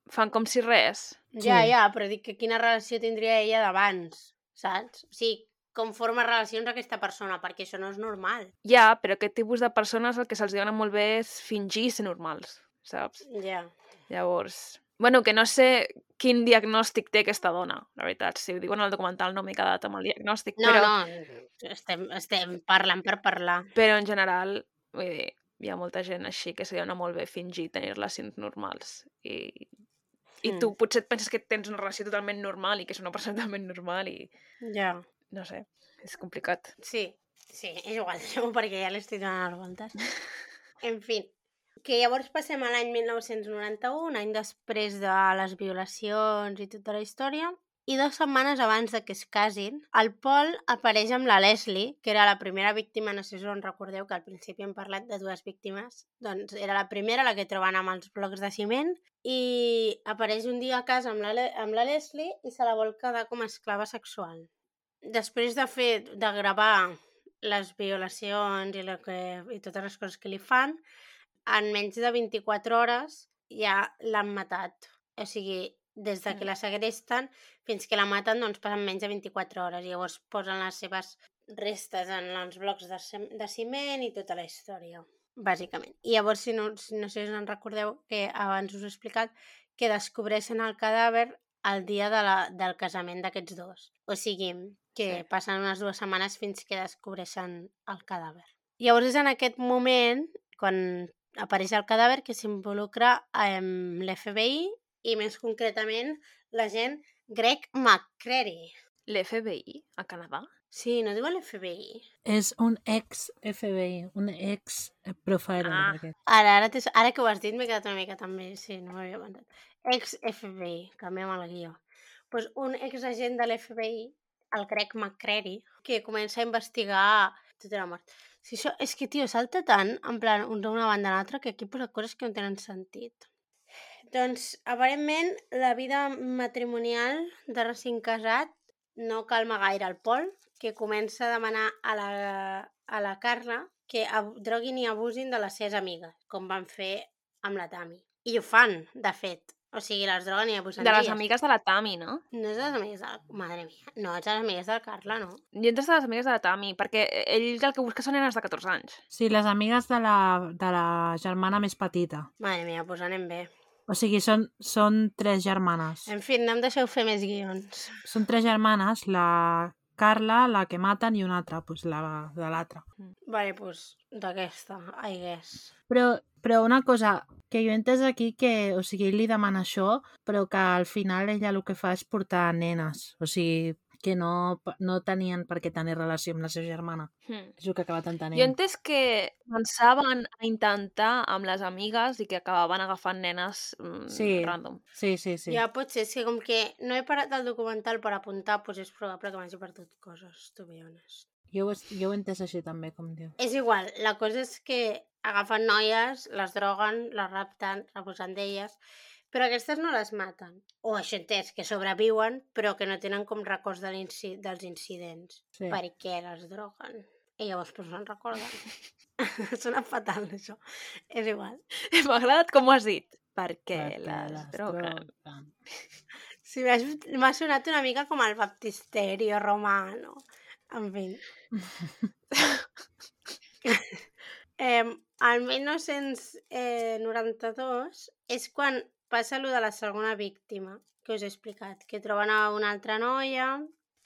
A: Fan com si res.
B: Ja,
C: Sí.
B: ja, però dic que quina relació tindria ella d'abans, saps? O sigui, com forma relacions aquesta persona, perquè això no és normal.
A: Ja, però aquest tipus de persones el que se'ls dona molt bé és fingir ser normals, saps?
B: Ja.
A: Llavors... Bueno, que no sé quin diagnòstic té aquesta dona, la veritat. Si ho diuen al documental no m'he quedat amb el diagnòstic,
B: No,
A: però,
B: no, estem, estem parlant per parlar.
A: però en general, vull dir, hi ha molta gent així que se dona molt bé fingir tenir relacions normals. I, i
B: Mm.
A: tu potser et penses que tens una relació totalment normal i que és una persona *laughs* totalment normal i
B: Ja.
A: no sé, és complicat.
B: Sí, sí, és igual, *laughs* perquè ja l'estic donant les voltes. *laughs* En fi, que llavors passem a l'any 1991, un any després de les violacions i tota la història, i dues setmanes abans de que es casin, el Paul apareix amb la Leslie, que era la primera víctima, no sé si us recordeu que al principi hem parlat de dues víctimes, doncs era la primera, la que troben amb els blocs de ciment, i apareix un dia a casa amb la, Le- amb la Leslie i se la vol quedar com a esclava sexual. Després de fer, de gravar les violacions i, que, i totes les coses que li fan, en menys de 24 hores ja l'han matat. O sigui, des de que la segresten fins que la maten doncs passen menys de 24 hores. Llavors posen les seves restes en els blocs de, de ciment i tota la història, bàsicament. I llavors, si no, si no sé si us en recordeu, que abans us he explicat que descobreixen el cadàver el dia de la, del casament d'aquests dos. O sigui, que
A: sí.
B: passen unes dues setmanes fins que descobreixen el cadàver. Llavors és en aquest moment, quan apareix el cadàver, que s'involucra amb l'FBI i més concretament l'agent Greg McCreary.
A: L'FBI a Canadà?
B: Sí, no diu l'FBI.
C: És un ex-FBI, un ex-profiler.
A: Ah.
B: Ara, ara, ara que ho has dit m'he quedat una mica també, sí, no m'havia pensat. Ex-FBI, canviem el guió. Pues un ex-agent de l'FBI, el Greg McCreary, que comença a investigar tota la mort. Si això, és que, tio, salta tant, en plan, un d'una banda a l'altra, que aquí posa coses que no tenen sentit. Doncs, aparentment, la vida matrimonial de recent casat no calma gaire el Pol, que comença a demanar a la, a la Carla que droguin i abusin de les seves amigues, com van fer amb la Tami. I ho fan, de fet. O sigui, les droguen i abusen
A: De les amigues de la Tami, no?
B: No és de les amigues de la... Madre mia. No, és de les amigues del Carla, no?
A: Jo entres de les amigues de la Tami, perquè ell el que busca són nenes de 14 anys.
C: Sí, les amigues de la, de la germana més petita.
B: Madre mia, doncs anem bé.
C: O sigui, són, són tres germanes.
B: En fi, no em deixeu fer més guions.
C: Són tres germanes, la Carla, la que maten i una altra, doncs la de l'altra.
B: Vale, doncs d'aquesta, I guess.
C: Però, però una cosa, que jo he entès aquí que, o sigui, ell li demana això, però que al final ella el que fa és portar nenes. O sigui, que no, no tenien per què tenir relació amb la seva germana.
A: Hmm.
C: És el que he acabat entenent.
A: Jo entès que començaven a intentar amb les amigues i que acabaven agafant nenes mm,
C: Sí.
A: random.
C: Sí, sí, sí.
B: Ja pot ser, és que com que no he parat el documental per apuntar, doncs és probable que m'hagi perdut coses, to be honest.
C: Jo, ho, jo ho he entès així també, com diu.
B: És igual, la cosa és que agafen noies, les droguen, les rapten, abusen d'elles, però aquestes no les maten. O entès, que sobreviuen, però que no tenen com records de l'inci dels incidents.
C: Sí.
B: Per què les droguen? I llavors doncs se'n recorden. *laughs* Sona fatal, això. És igual.
A: M'ha agradat com ho has dit. Perquè
C: Perquè
A: les,
C: les
A: droguen.
C: droguen.
B: Sí, m'ha- m'ha sonat una mica com el baptisterio romano. En fi. *laughs* *laughs* eh, el 1992 és quan passa lo de la segona víctima que us he explicat, que troben a una altra noia,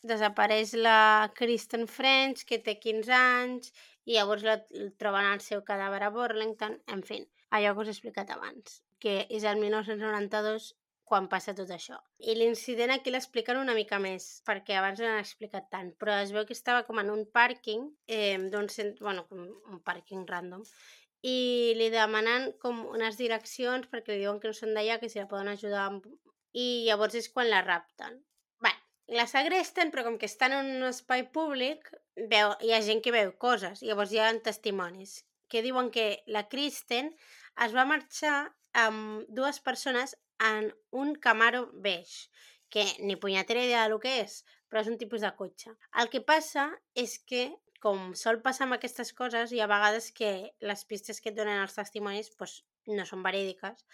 B: desapareix la Kristen French, que té 15 anys, i llavors la, troben al seu cadàver a Burlington, en fi, allò que us he explicat abans, que és el 1992 quan passa tot això. I l'incident aquí l'expliquen una mica més, perquè abans no l'han explicat tant, però es veu que estava com en un pàrquing, eh, d'un cent... bueno, un pàrquing random, i li demanen com unes direccions perquè li diuen que no són d'allà, que si la poden ajudar amb... i llavors és quan la rapten. Bé, la segresten, però com que estan en un espai públic, veu, hi ha gent que veu coses, llavors hi ha testimonis que diuen que la Kristen es va marxar amb dues persones en un Camaro beige, que ni punyetera idea del que és, però és un tipus de cotxe. El que passa és que, com sol passar amb aquestes coses, hi ha vegades que les pistes que et donen els testimonis doncs, no són verídiques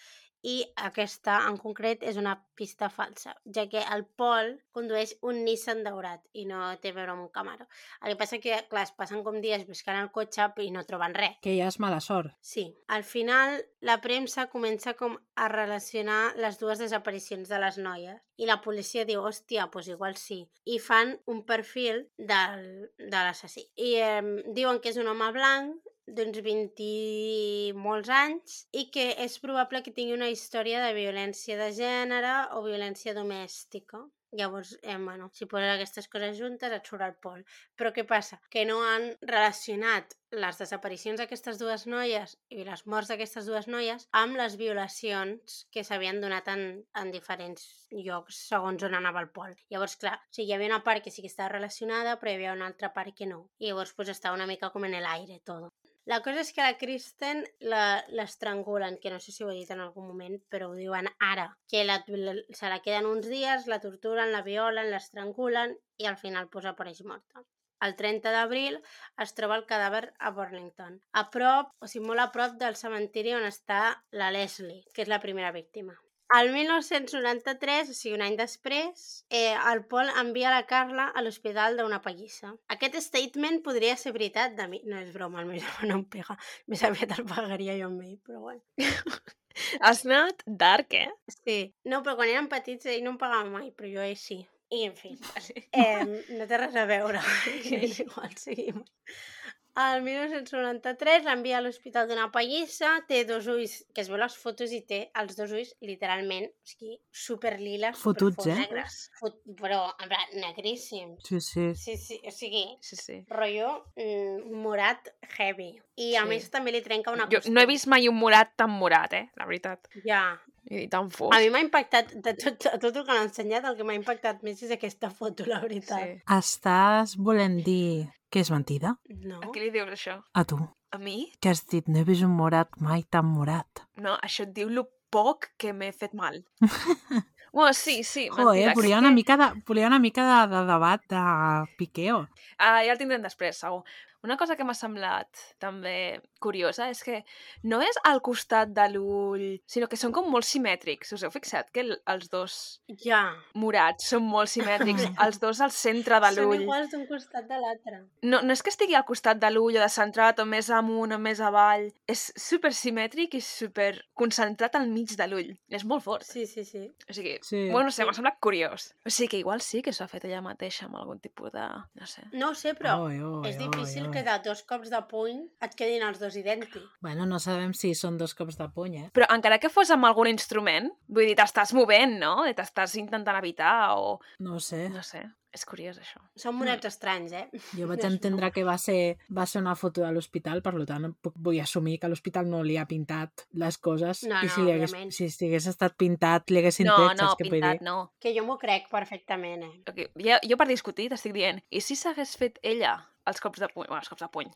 B: i aquesta, en concret, és una pista falsa, ja que el Pol condueix un Nissan daurat i no té a veure amb un Camaro. El que passa que, clar, es passen com dies buscant el cotxe i no troben res.
C: Que ja és mala sort.
B: Sí, al final la premsa comença com a relacionar les dues desaparicions de les noies i la policia diu, hòstia, doncs igual sí. I fan un perfil del, de l'assassí. I eh, diuen que és un home blanc d'uns 20 i molts anys i que és probable que tingui una història de violència de gènere o violència domèstica. Llavors, eh, bueno, si poses aquestes coses juntes et surt el pol. Però què passa? Que no han relacionat les desaparicions d'aquestes dues noies i les morts d'aquestes dues noies amb les violacions que s'havien donat en, en diferents llocs segons on anava el pol. Llavors, clar, o sigui, hi havia una part que sí que estava relacionada, però hi havia una altra part que no. I llavors pues, estava una mica com en el aire, tot. La cosa és que la Kristen l'estrangulen, que no sé si ho he dit en algun moment, però ho diuen ara, que la, la, se la queden uns dies, la torturen, la violen, l'estrangulen i al final pues, apareix morta. El 30 d'abril es troba el cadàver a Burlington, a prop, o sigui, molt a prop del cementiri on està la Leslie, que és la primera víctima. El 1993, o sigui, un any després, eh, el Paul envia la Carla a l'hospital d'una pallissa. Aquest statement podria ser veritat de mi. No és broma, el meu germà no em pega. Més aviat el pagaria jo amb ell, però bueno. *laughs*
A: Has anat dark, eh?
B: Sí. No, però quan érem petits ell no em pagava mai, però jo ell sí. I, en fi, eh, no té res a veure. *laughs* *laughs* igual, seguim. El 1993 l'envia a l'hospital d'una pallissa, té dos ulls, que es veu les fotos i té els dos ulls literalment, o sigui, superliles,
C: Fotuts,
B: superfos,
C: eh?
B: negres, fot, però en plan, negríssims.
C: Sí, sí.
B: Sí, sí, o sigui,
A: Sí, sí.
B: rotllo mm, morat heavy. I a
A: Sí.
B: més també li trenca una
A: Jo no he vist mai un morat tan morat, eh? La veritat.
B: Ja,
A: I tan fos.
B: a mi m'ha impactat, de tot, de tot el que l'ha ensenyat, el que m'ha impactat més és aquesta foto, la veritat.
A: Sí.
C: Estàs volent dir que és mentida?
B: No?
A: A qui li dius això?
C: A tu,
A: A mi?
C: que has dit no he vist un morat mai tan morat.
A: No, això et diu lo poc que m'he fet mal. *laughs* bueno, sí, sí,
C: Joder,
A: mentida.
C: volia una
A: que-
C: mica de, volia una mica de, de debat de piqueo.
A: Ah, ja el tindrem després, segur. Una cosa que m'ha semblat també curiosa és que no és al costat de l'ull, sinó que són com molt simètrics. Us heu fixat que el- els dos
B: Ja.
A: morats són molt simètrics, *laughs* els dos al centre de
B: Són
A: l'ull.
B: iguals d'un costat de l'altre.
A: No, no és que estigui al costat de l'ull o de centrat o més amunt o més avall. És super simètric i super concentrat al mig de l'ull. És molt fort.
B: Sí, sí, sí.
A: O sigui,
C: Sí.
A: bueno, no sé,
B: Sí.
A: m'ha semblat curiós. O sigui que igual sí que s'ho ha fet ella mateixa amb algun tipus de... no sé.
B: No ho sé, però
C: Oi, oi,
B: és difícil
C: oi,
B: que de dos cops de puny et quedin els dos idèntics.
C: Bueno, no sabem si són dos cops de puny, eh?
A: Però encara que fos amb algun instrument, vull dir, t'estàs movent, no? T'estàs intentant evitar o...
C: No ho sé.
A: No sé, és curiós això.
B: Són monets estranys, eh?
C: Jo vaig
B: No
C: entendre que va ser, va ser una foto de l'hospital, per tant, puc- vull assumir que l'hospital no li ha pintat les coses
B: No,
C: i
B: no,
C: si, li hagués,
B: òbviament.
C: si hagués estat pintat li haguessin
A: No,
C: tret,
A: no,
C: saps què vull
A: pintat, no.
B: Que jo m'ho crec perfectament, eh?
A: Okay. Jo, jo per discutir t'estic dient, i si s'hagués fet ella els cops de puny, bueno, els cops de puny,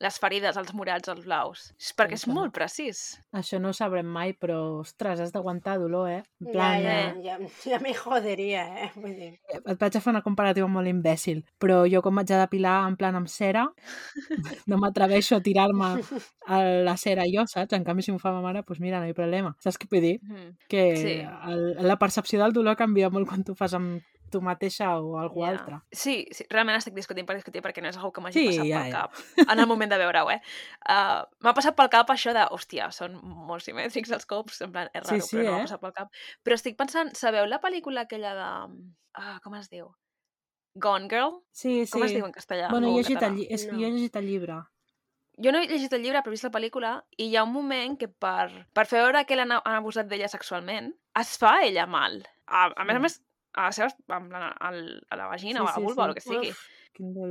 A: les ferides, els morats, els blaus? És perquè és molt precís.
C: Això no ho sabrem mai, però, ostres, has d'aguantar dolor, eh? En
B: Ja,
C: plan,
B: ja,
C: eh,
B: ja, ja me joderia, eh? Vull dir...
C: et vaig a fer una comparativa molt imbècil, però jo com vaig a depilar en plan amb cera, *laughs* no m'atreveixo a tirar-me a la cera jo, saps? En canvi, si m'ho fa ma mare, doncs mira, no hi ha problema. Saps què vull dir?
A: Mm.
C: Que
A: Sí.
C: el, la percepció del dolor canvia molt quan tu fas amb tu mateixa o algú
A: Ja.
C: altre.
A: Sí, sí, realment estic discutint per discutir perquè no és una que m'hagi
C: Sí,
A: passat
C: ja,
A: pel
C: ja.
A: cap en el moment de veure-ho, eh? Uh, M'ha passat pel cap això de, hòstia, són molt simètrics els cops, en plan, és
C: Sí,
A: raro,
C: sí,
A: però no m'ha
C: eh?
A: passat pel cap. Però estic pensant, sabeu la pel·lícula aquella de... Ah, com es diu? Gone Girl?
C: Sí, sí.
A: Com es diu en castellà?
C: Bueno,
A: O
C: he llegit, el, és,
B: No.
C: jo he llegit el llibre.
A: Jo no he llegit el llibre, però he vist la pel·lícula, i hi ha un moment que per, per fer veure que l'han han abusat d'ella sexualment, es fa ella mal. A, a més a més, a la, seva, a, la- al- a la vagina
C: Sí,
A: o a la
C: sí,
A: vulva
C: sí.
A: o el que sigui.
B: Uf.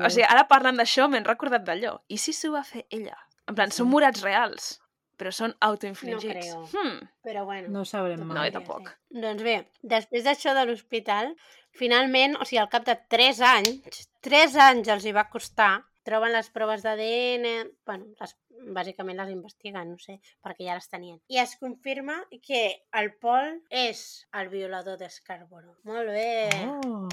A: O sigui, ara parlant d'això m'he recordat d'allò. I si s'ho va fer ella? En plan,
C: Sí.
A: són morats reals, però són
B: No
A: autoinfligits.
B: creo.
A: hmm.
B: però bueno.
C: no ho sabrem
A: No,
C: mai.
A: jo
B: podria
A: tampoc.
B: ser. Doncs bé, després d'això de l'hospital, finalment, o sigui, al cap de 3 anys, 3 anys els hi va costar, troben les proves d'ADN, bueno, les, bàsicament les investiguen, no sé, perquè ja les tenien. I es confirma que el Paul és el violador de. Molt bé.
C: Oh.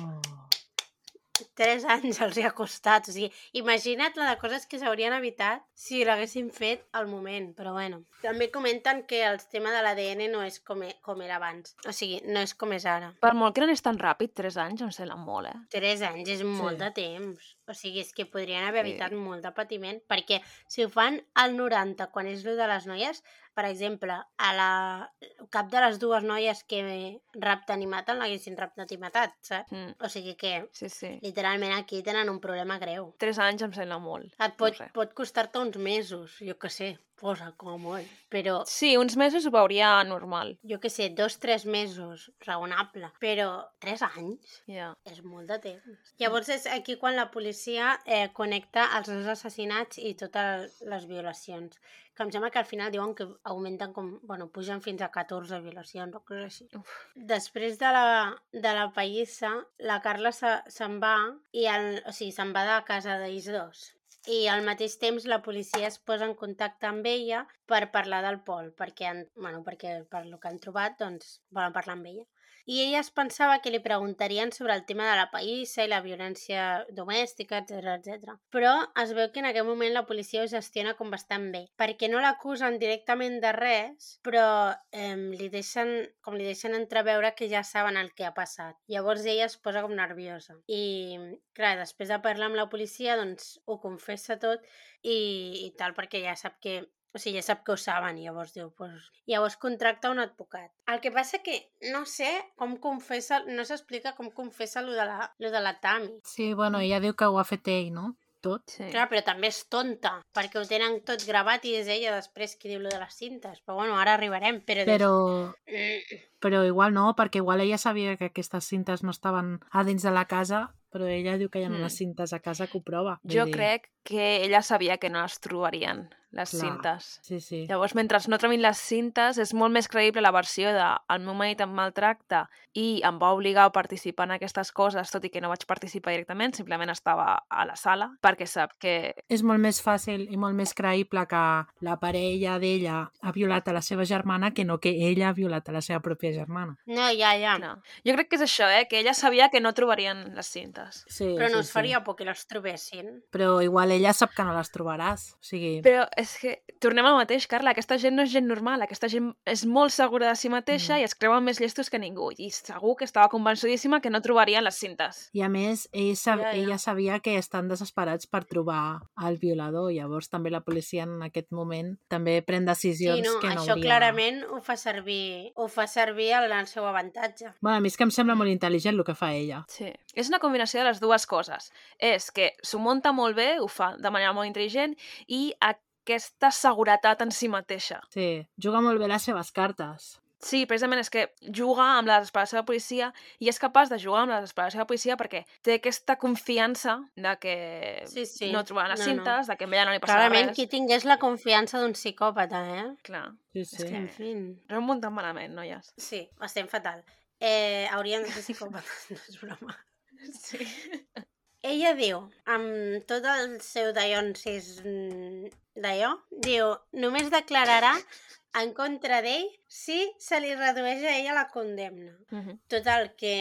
B: Tres *laughs* anys els hi ha costat. O sigui, imagina't la de coses que s'haurien evitat si l'haguessin fet al moment. Però bueno, també comenten que el tema de l'ADN no és com, e- com era abans. O sigui, no és com és ara.
A: Per molt que no és tan ràpid, 3 anys em sembla molt, eh?
B: Tres anys és molt
C: Sí.
B: de temps. O sigui, és que podrien haver
A: Sí.
B: evitat molt de patiment, perquè si ho fan al 90, quan és el de les noies, per exemple, a la... cap de les dues noies que rapten i maten l'haguessin raptat i matat, saps?
A: Mm.
B: O sigui que,
A: Sí, sí.
B: literalment, aquí tenen un problema greu.
A: 3 anys em sembla molt.
B: Et pot,
A: No sé.
B: pot costar-te uns mesos, jo que sé. Posa molt. Però,
A: Sí, uns mesos ho veuria normal.
B: jo que sé, dos, tres mesos, raonable. Però tres anys
A: Ja.
B: és molt de temps. Llavors és aquí quan la policia eh, connecta els dos assassinats i totes les violacions. Que em sembla que al final diuen que augmenten com... Bueno, pugen fins a 14 violacions o coses així.
A: Uf.
B: Després de la, de la pallissa, la Carla se- se'n va i el, o sigui, se'n va de casa d'ells dos. I al mateix temps la policia es posa en contacte amb ella per parlar del Pol, perquè, han, bueno, perquè per lo que han trobat, doncs, volen parlar amb ella. I ella es pensava que li preguntarien sobre el tema de la païssa i la violència domèstica, etc etc. Però es veu que en aquest moment la policia ho gestiona com bastant bé, perquè no l'acusen directament de res, però eh, li deixen, com li deixen entreveure que ja saben el que ha passat. Llavors ella es posa com nerviosa. I, clar, després de parlar amb la policia, doncs ho confessa tot i, i tal, perquè ja sap que o sigui, ja sap que ho saben, i llavors diu, pues... llavors contracta un advocat. El que passa que no sé com confessa, no s'explica com confessa lo de, la, lo de la Tami.
C: Sí, bueno, ella diu que ho ha fet ell, no? Tot.
A: Sí.
B: Clar, però també és tonta, perquè ho tenen tot gravat i és ella després qui diu lo de les cintes. Però bueno, ara arribarem, però...
C: Però,
B: Mm,
C: però igual no, perquè igual ella sabia que aquestes cintes no estaven a dins de la casa, però ella diu que hi ha
A: Mm.
C: unes cintes a casa que ho prova.
A: Jo
C: dir,
A: crec que ella sabia que no es trobarien les
C: Clar.
A: cintes.
C: Sí, sí.
A: Llavors, mentre no trobin les cintes, és molt més creïble la versió de el meu marit em maltracta i em va obligar a participar en aquestes coses, tot i que no vaig participar directament, simplement estava a la sala, perquè sap que...
C: És molt més fàcil i molt més creïble que la parella d'ella ha violat a la seva germana que no que ella ha violat a la seva pròpia germana.
B: No, ja, ja.
A: No. Jo crec que és això, eh? que ella sabia que no trobarien les cintes.
C: Sí,
B: Però no
C: sí,
B: us faria por que les trobessin.
C: Sí. Però igual ella sap que no les trobaràs. O sigui,
A: Però és que tornem al mateix, Carla, aquesta gent no és gent normal, aquesta gent és molt segura de si mateixa
C: Mm.
A: i es creuen més llestos que ningú, i segur que estava convençudíssima que no trobarien les cintes.
C: I a més, ell sab
B: Ja, ja.
C: ella sabia que estan desesperats per trobar el violador, llavors també la policia en aquest moment també pren decisions
B: Sí, no,
C: que no
B: això
C: hauria...
B: clarament ho fa servir, ho fa servir al seu avantatge.
C: Bueno, a mi és que em sembla molt intel·ligent el que fa ella.
A: Sí. És una combinació de les dues coses. És que s'ho munta molt bé, ho fa de manera molt intel·ligent, i aquesta seguretat en si mateixa.
C: Sí, juga molt bé les seves cartes.
A: Sí, precisament és que juga amb la desesperació de la policia i és capaç de jugar amb la desesperació de la policia perquè té aquesta confiança de que
B: Sí, sí.
A: no trobaran les
B: No, no.
A: cintes, de que a ella no li passarà
B: Clarament,
A: res.
B: qui tingués la confiança d'un psicòpata, eh?
A: Clar.
C: Sí,
A: És
C: sí.
A: que-
B: En fi.
A: No em munten malament, noies.
B: Sí, estem fatal. Eh, hauríem de ser psicòpates, *laughs* no és broma.
A: Sí.
B: Ella diu, amb tot el seu dallonsis d'allò, diu, només declararà en contra d'ell si se li redueix a ella la condemna.
A: Mhm.
B: Total, que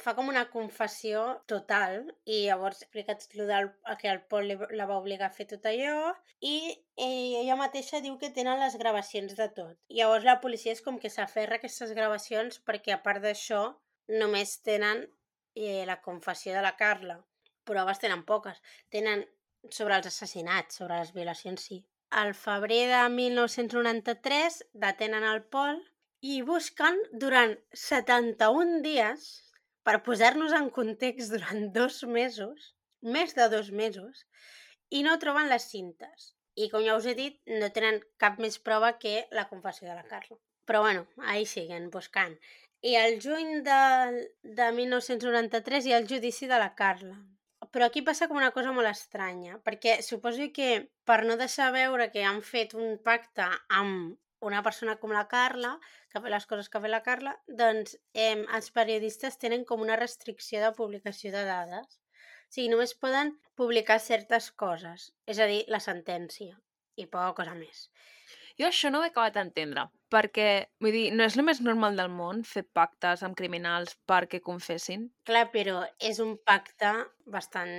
B: fa com una confessió total i llavors explica tot lo del, que el Pol li- la va obligar a fer tot allò i eh, ella mateixa diu que tenen les gravacions de tot. Llavors la policia és com que s'aferra a aquestes gravacions perquè a part d'això només tenen eh, la confessió de la Carla. Proves tenen poques. Tenen sobre els assassinats, sobre les violacions sí. Al febrer de 1993 detenen el Pol i busquen durant 71 dies per posar-nos en context durant dos mesos, més de dos mesos, i no troben les cintes. I com ja us he dit, no tenen cap més prova que la confessió de la Carla. Però bueno, ahí siguen buscant. I el juny de, de 1993 hi ha el judici de la Carla. Però aquí passa com una cosa molt estranya, perquè suposo que per no deixar veure que han fet un pacte amb una persona com la Carla, que fet les coses que fet la Carla, doncs eh, els periodistes tenen com una restricció de publicació de dades. O sigui, només poden publicar certes coses, és a dir, la sentència, i poca cosa més.
A: Jo això no ho he acabat d'entendre, perquè, vull dir, no és el més normal del món fer pactes amb criminals perquè confessin.
B: Clar, però és un pacte bastant,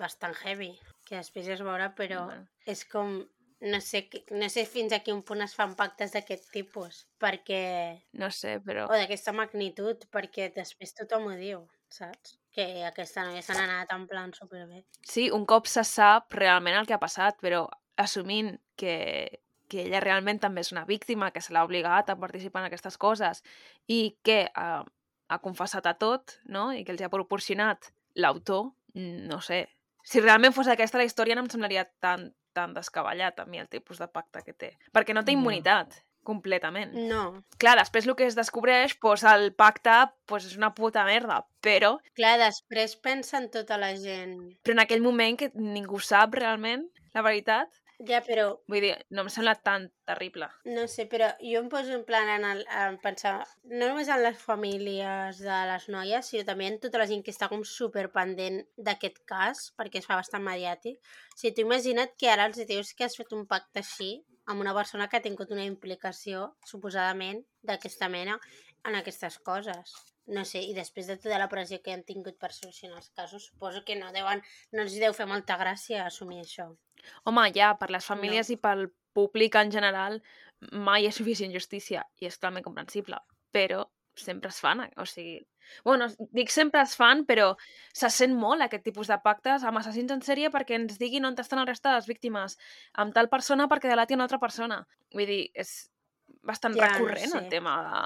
B: bastant heavy, que després es veurà, però
A: Bueno.
B: és com... No sé, no sé fins a quin punt es fan pactes d'aquest tipus, perquè...
A: No sé, però...
B: o d'aquesta magnitud, perquè després tothom ho diu, saps? Que aquesta noia se n'ha anat en plan superbé.
A: Sí, un cop se sap realment el que ha passat, però assumint que, que ella realment també és una víctima, que se l'ha obligat a participar en aquestes coses i que ha, ha confessat a tot, no?, i que els ha proporcionat l'autor, no sé. Si realment fos aquesta la història no em semblaria tan, tan descabellat a mi el tipus de pacte que té. Perquè no té immunitat, completament.
B: No.
A: Clar, després el que es descobreix, doncs el pacte doncs és una puta merda, però,
B: Clar, després pensa en tota la gent.
A: però en aquell moment que ningú sap realment la veritat,
B: Ja, però
A: vull dir, no em sembla tan terrible.
B: No sé, però jo em poso en plan en, el, en pensar, no només en les famílies de les noies, sinó també en tota la gent que està com superpendent d'aquest cas, perquè es fa bastant mediàtic. O sigui, tu imagina't que ara els dius que has fet un pacte així amb una persona que ha tingut una implicació, suposadament, d'aquesta mena en aquestes coses. No sé, i després de tota la pressió que han tingut per solucionar els casos, suposo que no deuen, no els deu fer molta gràcia assumir això.
A: Home, ja, per les famílies no. i pel públic en general mai és suficient justícia i és totalment comprensible, però sempre es fan, o sigui... Bueno, dic sempre es fan, però se sent molt aquest tipus de pactes amb assassins en sèrie perquè ens diguin on estan el resta de les víctimes, amb tal persona perquè delati una altra persona. Vull dir, és bastant
B: Ja, no
A: recurrent
B: sé.
A: el tema de,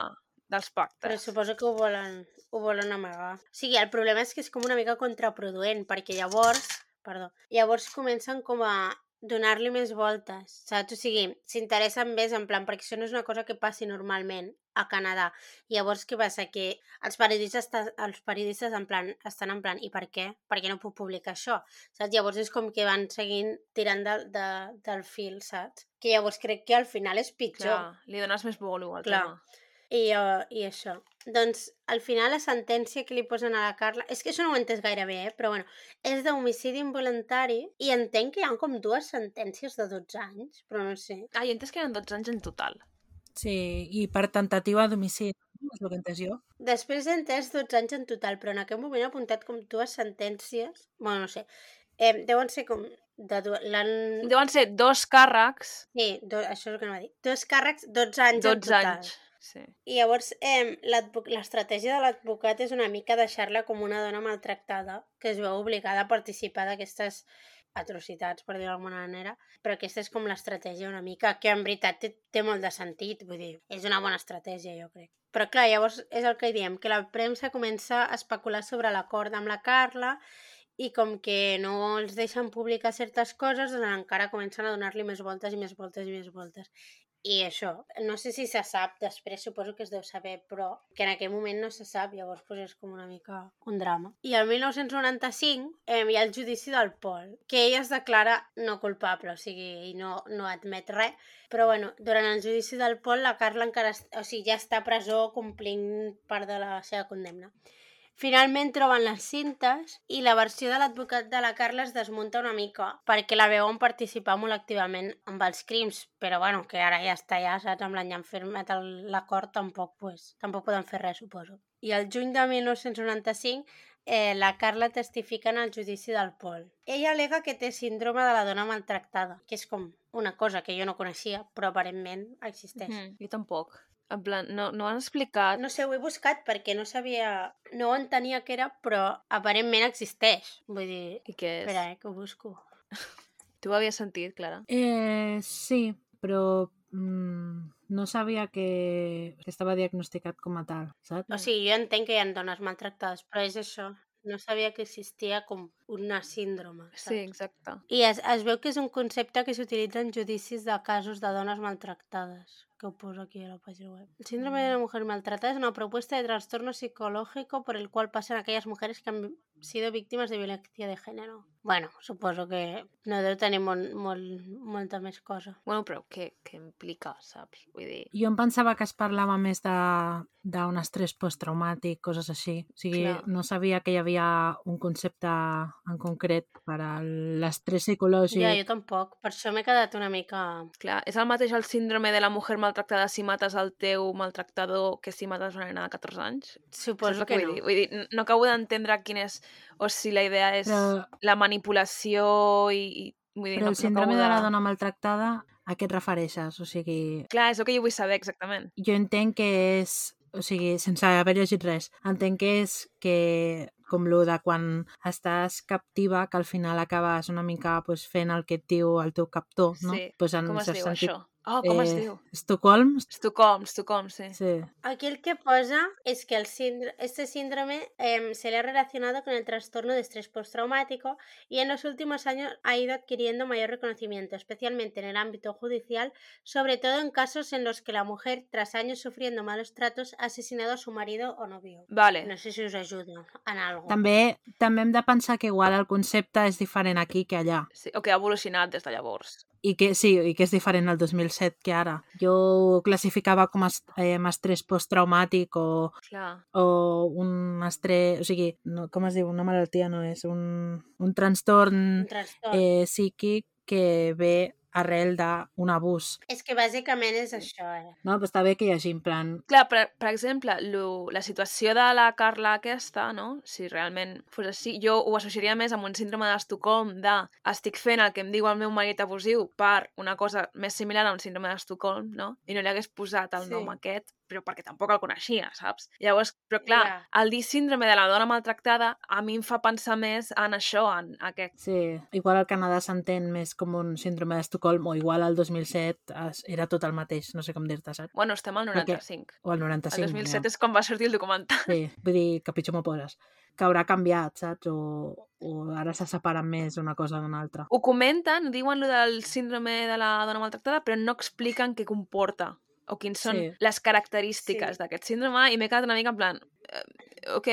A: dels pactes.
B: Però suposo que ho volen, ho volen amagar. O sigui, el problema és que és com una mica contraproduent, perquè llavors, perdó, llavors comencen com a donar-li més voltes, saps? O sigui, s'interessen més en plan, perquè això no és una cosa que passi normalment a Canadà. I llavors què passa? Que els periodistes, els periodistes en plan, estan en plan, i per què? Per què no puc publicar això? Saps? Llavors és com que van seguint tirant de, de, del fil, saps? Que llavors crec que al final és pitjor.
A: Clar, li dones més bolo al
B: Clar.
A: tema.
B: I, uh, I això. Doncs, al final, la sentència que li posen a la Carla... És que això no ho he entès gaire bé, eh? Però, bueno, és d'homicidi involuntari i entenc que hi ha com dues sentències de 12 anys, però no sé.
A: Ah, jo entès que eren 12 anys en total.
C: Sí, i per tentativa d'homicidi, és el que entès jo.
B: Després he entès 12 anys en total, però en aquell moment he apuntat com dues sentències... Bueno, no sé. Eh, deuen ser com... De du...
A: Deuen ser dos càrrecs,
B: Sí, do... això és el que no va dir. Dos càrrecs, 12 anys en
A: 12
B: total.
A: anys. Sí.
B: I llavors, eh, l'estratègia de l'advocat és una mica deixar-la com una dona maltractada que es veu obligada a participar d'aquestes atrocitats, per dir-ho d'alguna manera, però aquesta és com l'estratègia una mica, que en veritat té, té molt de sentit, vull dir, és una bona estratègia, jo crec. Però clar, llavors és el que diem, que la premsa comença a especular sobre l'acord amb la Carla i com que no els deixen publicar certes coses, doncs encara comencen a donar-li més voltes i més voltes i més voltes. I això, no sé si se sap, després suposo que es deu saber, però que en aquell moment no se sap, llavors pues, és com una mica un drama. I el 1995 eh, hi ha el judici del Pol, que ell es declara no culpable, o sigui, i no, no admet res, però bueno, durant el judici del Pol la Carla encara, o sigui, ja està a presó complint part de la seva condemna. Finalment troben les cintes i la versió de l'advocat de la Carla es desmunta una mica perquè la veuen participar molt activament amb els crims, però bueno, que ara ja està ja, saps? Amb l'any firmat l'acord, tampoc, pues, tampoc poden fer res, suposo. I el juny de 1995 eh, la Carla testifica en el judici del Pol. Ella alega que té síndrome de la dona maltractada, que és com una cosa que jo no coneixia, però aparentment existeix.
A: Mm, jo tampoc. En plan, no, no han explicat...
B: No sé, ho he buscat perquè no sabia... No entenia què era, però aparentment existeix. Vull dir...
A: I què és?
B: Espera, eh, que ho busco.
A: Tu ho havies sentit, Clara?
C: Eh, sí, però mm, no sabia que, que estava diagnosticat com a tal, saps?
B: O sigui, jo entenc que hi ha dones maltractades, però és això. No sabia que existia com una síndrome.
A: Sí,
B: Saps?
A: exacte.
B: I es, es veu que és un concepte que s'utilitza en judicis de casos de dones maltractadas, que ho poso aquí a la pàgina web. El síndrome de la mujer maltratada es una propuesta de trastorno psicológico por el cual pasan aquellas mujeres que han sido víctimas de violencia de género. Bueno, suposo que no deu tenir molt, molt, molta més cosa.
A: Bueno, però què, què implica, saps? Vull dir...
C: Jo em pensava que es parlava més de d'un estrès posttraumàtic, coses així. O sigui,
A: Clar.
C: no sabia que hi havia un concepte en concret per a l'estrès psicològic.
B: Ja, jo tampoc. Per això m'he quedat una mica...
A: Clar, és el mateix el síndrome de la mujer maltractada si mates el teu maltractador que si mates una nena de 14 anys?
B: Suposo que
A: vull
B: no.
A: dir? Vull dir, no acabo d'entendre quin és... O si la idea és
C: Però-
A: la manipulació i... i vull dir,
C: Però
A: no,
C: el síndrome
A: no
C: de
A: acabo
C: la dona maltractada, a què et refereixes? O sigui,
A: Clar, és el que jo vull saber exactament.
C: jo entenc que és... O sigui, sense haver llegit res, entenc que és que com lo de quan estàs captiva, que al final acabes una mica pues, fent el que et diu el teu captor, no?
A: Sí,
C: Pues en
A: Com es diu
C: sentit,
A: això? Oh, com es
C: Eh,
A: diu?
C: Estocolm,
A: Estocolm, Estocolm, sí.
C: sí.
B: Aquí el que posa es que el síndr- este síndrome em, se le ha relacionado con el trastorno de estrés postraumático y en los últimos años ha ido adquiriendo mayor reconocimiento, especialmente en el ámbito judicial, sobre todo en casos en los que la mujer, tras años sufriendo malos tratos, ha asesinado a su marido o novio.
A: Vale.
B: No sé si us ajuda en algo.
C: També, també hem de pensar que igual el concepte és diferent aquí que allà.
A: Sí, o que ha evolucionat des de llavors.
C: I que sí, i que és diferent el 2007 que ara. Jo ho classificava com a eh, estrès posttraumàtic o,
A: Clar.
C: o un estrès... O sigui, no, com es diu? Una malaltia no és. Un, un trastorn
B: Un trastorn.
C: eh, psíquic que ve arrel d'un abús.
B: És que bàsicament és això, eh?
C: No? Però està bé que hi hagi en plan...
A: Clar, per, per exemple, lo, la situació de la Carla aquesta, no? Si realment fos així, jo ho associaria més amb un síndrome d'Estocolm de estic fent el que em diu el meu marit abusiu per una cosa més similar a un síndrome d'Estocolm, no? I no li hagués posat el
B: Sí.
A: nom aquest, però perquè tampoc el coneixia, saps? Llavors, però clar,
B: Ja.
A: el dir síndrome de la dona maltractada a mi em fa pensar més en això, en aquest...
C: Sí, igual al Canadà s'entén més com un síndrome d'Estocolm o igual al 2007 es- era tot el mateix, no sé com dir-te, saps?
A: Bueno, estem al
C: Perquè-
A: 95.
C: O al
A: El
C: 95.
A: 2007
C: ja.
A: és quan va sortir el documental.
C: Sí, vull dir, que pitjor m'ho poses. Que haurà canviat, saps? O, o ara se separen més una cosa d'una altra.
A: Ho comenten, diuen lo del síndrome de la dona maltractada, però no expliquen què comporta o quins són
C: Sí.
A: les característiques
B: Sí.
A: d'aquest síndrome i m'he quedat una mica en plan, eh, ok,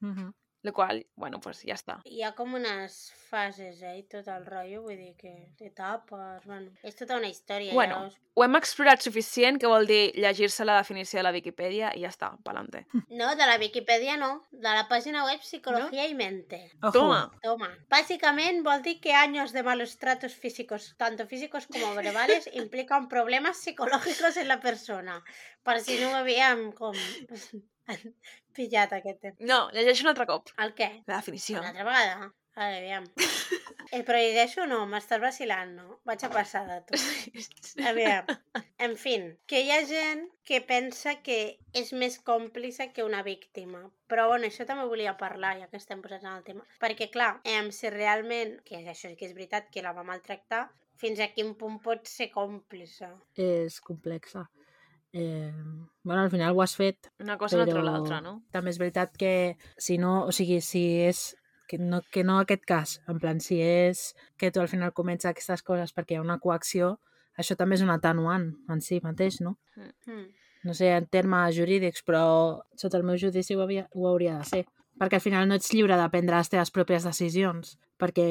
C: Uh -huh.
A: Lo qual, bueno, pues ja està.
B: Hi ha com unes fases, eh? i Tot el rotllo, vull dir que etapes, bueno... És tota una història.
A: Bueno.
B: Ja us...
A: Ho hem explorat suficient, que vol dir llegir-se la definició de la Viquipèdia i ja està, pa'lante. *laughs*
B: No, de la Viquipèdia no, de la pàgina web Psicología y Mente.
C: Ojo.
A: Toma!
B: Toma. Básicamente, vol dir que años de malos tratos físicos, tanto físicos como verbales, *laughs* implican problemas psicológicos en la persona. Per si no ho havíem com *laughs* pillat aquest tema.
A: No, llegeixo un altre cop.
B: El què?
A: La definició.
B: Una altra vegada? A veure, aviam. Eh, però llegeixo o no? M'estàs vacilant, no? Vaig a passar de tu. Aviam. En fin, que hi ha gent que pensa que és més còmplice que una víctima. Però, bueno, això també volia parlar, ja que estem posats en el tema. Perquè, clar, em, si realment, que això sí que és veritat, que la va maltractar, fins a quin punt pot ser còmplice?
C: És complexa. Eh, bueno, al final ho has fet,
A: Una cosa
C: Però-
A: l'altra, no?
C: també és veritat que si no, o sigui, si és que no, que no aquest cas, en plan, si és que tu al final comets aquestes coses perquè hi ha una coacció, això també és un atenuant en si mateix, no?
B: Hmm.
C: No sé, en termes jurídics, però sota el meu judici ho, havia, ho hauria de ser. Perquè al final no ets lliure de prendre les teves pròpies decisions, perquè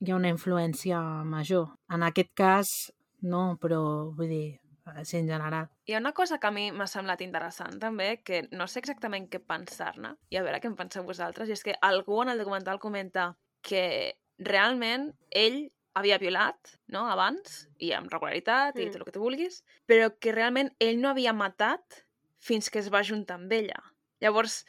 C: hi ha una influència major. En aquest cas, no, però vull dir, sí, en general.
A: Hi ha una cosa que a mi m'ha semblat interessant també, que no sé exactament què pensar-ne, i a veure què en penseu vosaltres, i és que algú en el documental comenta que realment ell havia violat, no?, abans, i amb regularitat, i
B: Mm.
A: tot el que tu vulguis, però que realment ell no havia matat fins que es va juntar amb ella. Llavors,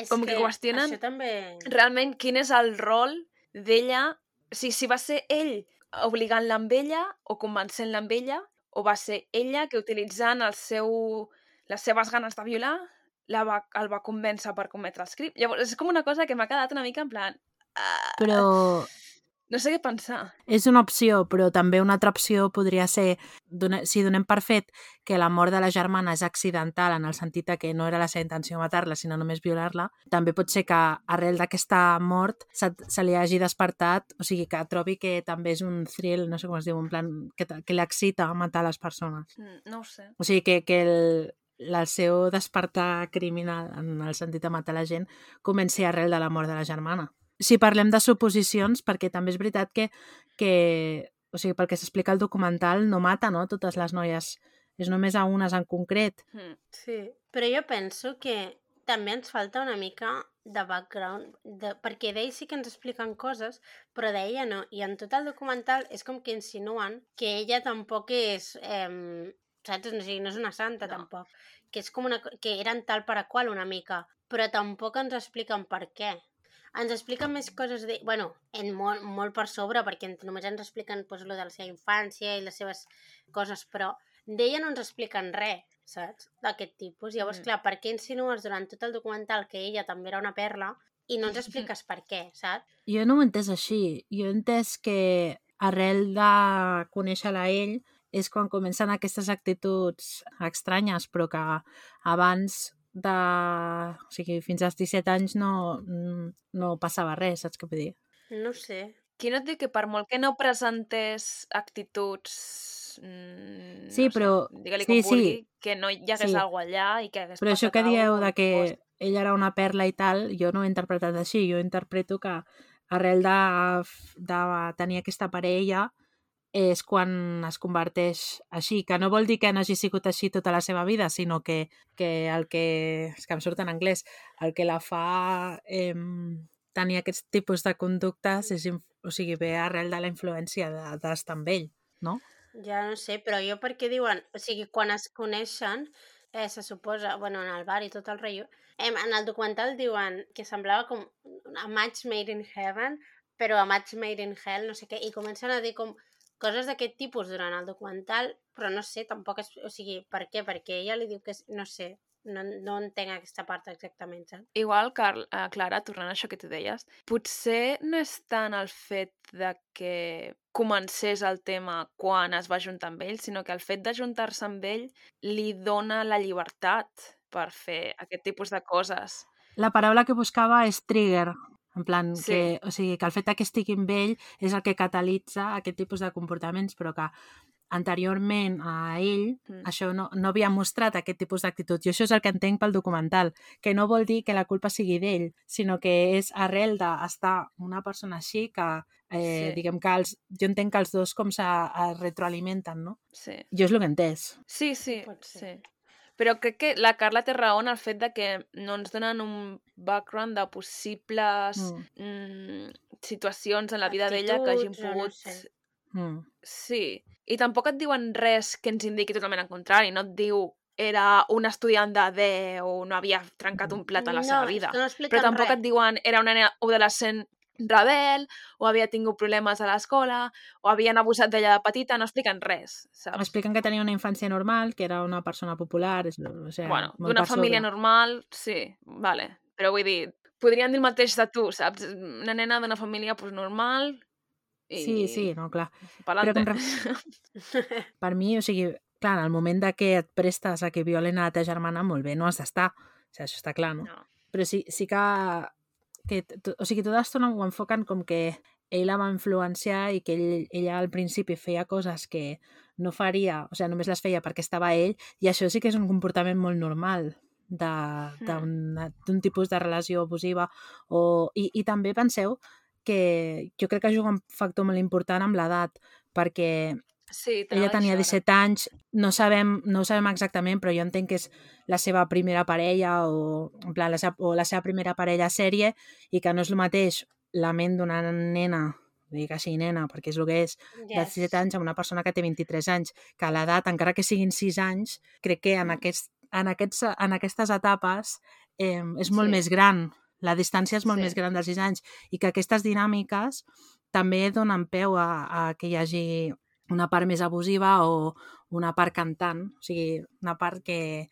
B: És
A: Com que qüestionen-
B: Això també...
A: realment, quin és el rol d'ella? O sigui, si va ser ell obligant-la amb ella o convencent-la amb ella, o va ser ella que utilitzant el seu, les seves ganes de violar la va, el va convèncer per cometre els crims. Llavors, és com una cosa que m'ha quedat una mica en plan... Uh,
C: Però
A: No sé què pensar.
C: és una opció, però també una altra opció podria ser, si donem per fet que la mort de la germana és accidental en el sentit que no era la seva intenció matar-la, sinó només violar-la, també pot ser que arrel d'aquesta mort se, se li hagi despertat, o sigui, que trobi que també és un thrill, no sé com es diu, en plan, que, que l'excita matar les persones.
A: Mm, No ho sé.
C: O sigui, que, que el, el seu despertar criminal, en el sentit de matar la gent, comenci arrel de la mort de la germana. Si parlem de suposicions, perquè també és veritat que, que o sigui, pel que s'explica al documental, no mata, no?, totes les noies. És només a unes en concret.
A: Mm.
B: Sí, però jo penso que també ens falta una mica de background, de, perquè d'ells sí que ens expliquen coses, però d'ella no. I en tot el documental és com que insinuen que ella tampoc és... Eh, saps? O sigui, no és una santa,
A: No.
B: tampoc. Que és com una... que eren tal per a qual una mica, però tampoc ens expliquen per què. Ens expliquen més coses de... Bueno, en molt, molt per sobre, perquè només ens expliquen pues, lo de la seva infància i les seves coses, però d'ella no ens expliquen res, saps? D'aquest tipus. Llavors,
A: Mm.
B: clar, per què insinues durant tot el documental que ella també era una perla i no ens *laughs* expliques per què, saps?
C: Jo no ho he entès així. Jo he entès que arrel de conèixer-la ell, és quan comencen aquestes actituds estranyes, però que abans de... O sigui, fins als 17 anys no, no passava res, saps què vull dir?
B: No sé.
A: Qui no et diu que per molt que no presentés actituds... Mm,
C: Sí,
A: no sé,
C: però-
A: Digue-li
C: sí,
A: com vulgui,
C: sí.
A: que no hi hagués
C: Sí.
A: alguna allà i que hagués
C: Però això que dieu de que
A: cosa.
C: ella era una perla i tal, jo no ho he interpretat així. Jo interpreto que arrel de, de tenir aquesta parella és quan es converteix així, que no vol dir que no hagi sigut així tota la seva vida, sinó que, que el que, és que em surt en anglès, el que la fa eh, tenir aquest tipus de conductes és, o sigui, ve arrel de la influència de- d'estar amb ell, no?
B: Ja no sé, però jo perquè diuen... O sigui, quan es coneixen, eh, se suposa, bueno, en el bar i tot el rotllo, eh, en el documental diuen que semblava com a match made in heaven, però a match made in hell, no sé què, i comencen a dir com coses d'aquest tipus durant el documental, però no sé, tampoc és... O sigui, per què? Perquè ella li diu que és... No sé, no, no entenc aquesta part exactament, saps?
A: Igual, Carl, eh, Clara, tornant a això que tu deies, potser no és tant el fet de que comencés el tema quan es va juntar amb ell, sinó que el fet de juntar-se amb ell li dona la llibertat per fer aquest tipus de coses.
C: La paraula que buscava és trigger, en plan,
A: Sí.
C: que, o sigui, que el fet que estigui amb ell és el que catalitza aquest tipus de comportaments, però que anteriorment a ell
A: Mm.
C: això no, no havia mostrat aquest tipus d'actitud. I això és el que entenc pel documental, que no vol dir que la culpa sigui d'ell, sinó que és arrel d'estar una persona així que, eh,
A: Sí.
C: diguem que els, jo entenc que els dos com se retroalimenten, no?
A: Sí.
C: Jo és el que he entès.
A: Sí, sí, sí. Però crec que la Carla té raó en el fet de que no ens donen un background de possibles
C: Mm.
A: mm, situacions en la vida d'ella que hagin
B: o no
A: pogut...
B: sé.
C: Mm.
A: Sí. I tampoc et diuen res que ens indiqui totalment el contrari. No et diu era un estudiant de 10 o no havia trencat un plat a la seva
B: no, és
A: vida.
B: no
A: Però tampoc
B: res.
A: et diuen era una nena adolescent rebel, o havia tingut problemes a l'escola, o havien abusat d'ella de petita, no expliquen res, saps?
C: Expliquen que tenia una infància normal, que era una persona popular, és, o sigui,
A: Bueno, d'una família
C: sobre.
A: normal, sí, vale. Però vull dir, podrien dir el mateix de tu, saps? Una nena d'una família pues, normal i...
C: Sí, sí, no, clar. Però com *laughs* Per mi, o sigui, clar, en el moment de que et prestes a que violen a la teva germana, molt bé, no has d'estar. O sigui, això està clar, no?
A: No.
C: Però sí, sí que... que o sigui, tota l'estona ho enfoquen com que ell la va influenciar i que ell, ella al principi feia coses que no faria, o sigui, només les feia perquè estava ell, i això sí que és un comportament molt normal de- d'un d'un tipus de relació abusiva. O, i, I també penseu que jo crec que juga un factor molt important amb l'edat, perquè
A: Sí, t'anava
C: ella tenia
A: això ara.
C: 17 anys, no sabem, no ho sabem exactament, però jo entenc que és la seva primera parella o, en plan, la seva, o la seva primera parella sèrie i que no és el mateix la ment d'una nena, dic així nena, perquè és el que és, de 17 anys amb una persona que té 23 anys, que a l'edat, encara que siguin 6 anys, crec que en, aquest, en, aquests, en aquestes etapes eh, és molt
A: Sí.
C: més gran, la distància és molt
A: Sí.
C: més gran dels 6 anys i que aquestes dinàmiques també donen peu a, a que hi hagi una part més abusiva o una part cantant, o sigui, una part que,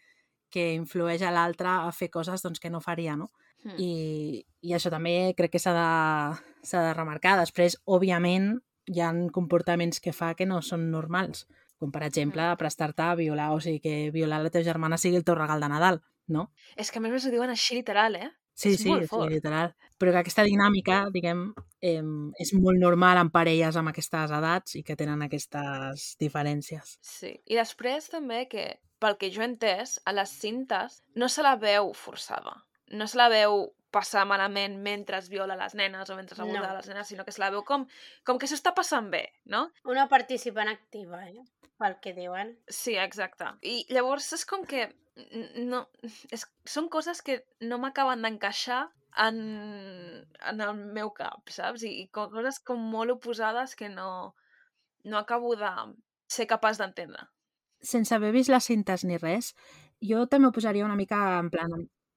C: que influeix a l'altra a fer coses doncs, que no faria, no?
A: Mm.
C: I, i això també crec que s'ha de, de remarcar. Després, òbviament, hi ha comportaments que fa que no són normals, com per exemple prestar-te a violar, o sigui, que violar la teva germana sigui el teu regal de Nadal, no?
A: És que a més ho diuen així literal, eh?
C: Sí,
A: És
C: sí,
A: molt
C: sí,
A: fort.
C: literal. Però que aquesta dinàmica, diguem, eh, és molt normal en parelles amb aquestes edats i que tenen aquestes diferències.
A: Sí. I després també que, pel que jo he entès, a les cintes no se la veu forçada. No se la veu passar malament mentre es viola les nenes o mentre abusa
B: No.
A: les nenes, sinó que se la veu com, com que s'ho està passant bé, no?
B: Una participant activa, eh? Pel que diuen.
A: Sí, exacte. I llavors és com que no, és, són coses que no m'acaben d'encaixar en, en el meu cap, saps? I, i co- coses com molt oposades que no, no acabo de ser capaç d'entendre.
C: Sense haver vist les cintes ni res, jo també ho posaria una mica en plan,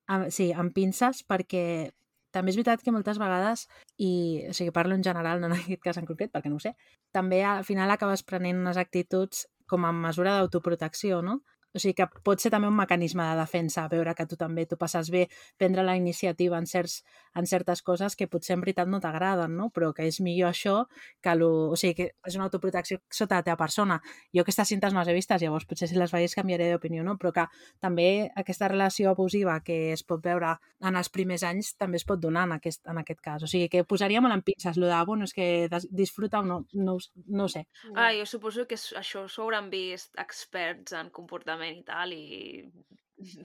C: amb, sí, amb pinces, perquè també és veritat que moltes vegades, i o sigui, parlo en general, no en aquest cas en concret, perquè no ho sé, també al final acabes prenent unes actituds com a mesura d'autoprotecció, no? O sigui que pot ser també un mecanisme de defensa, veure que tu també t'ho passes bé, prendre la iniciativa en, certs, en certes coses que potser en veritat no t'agraden, no? però que és millor això que lo... O sigui, que és una autoprotecció sota la teva persona. Jo aquestes cintes no les he vistes, llavors potser si les veies canviaré d'opinió, no? però que també aquesta relació abusiva que es pot veure en els primers anys també es pot donar en aquest, en aquest cas. O sigui, que posaria molt en pinces, lo de, bueno, és que disfruta o no, no, no ho sé.
A: Ah, jo suposo que això s'ho hauran vist experts en comportament i tal, i *laughs*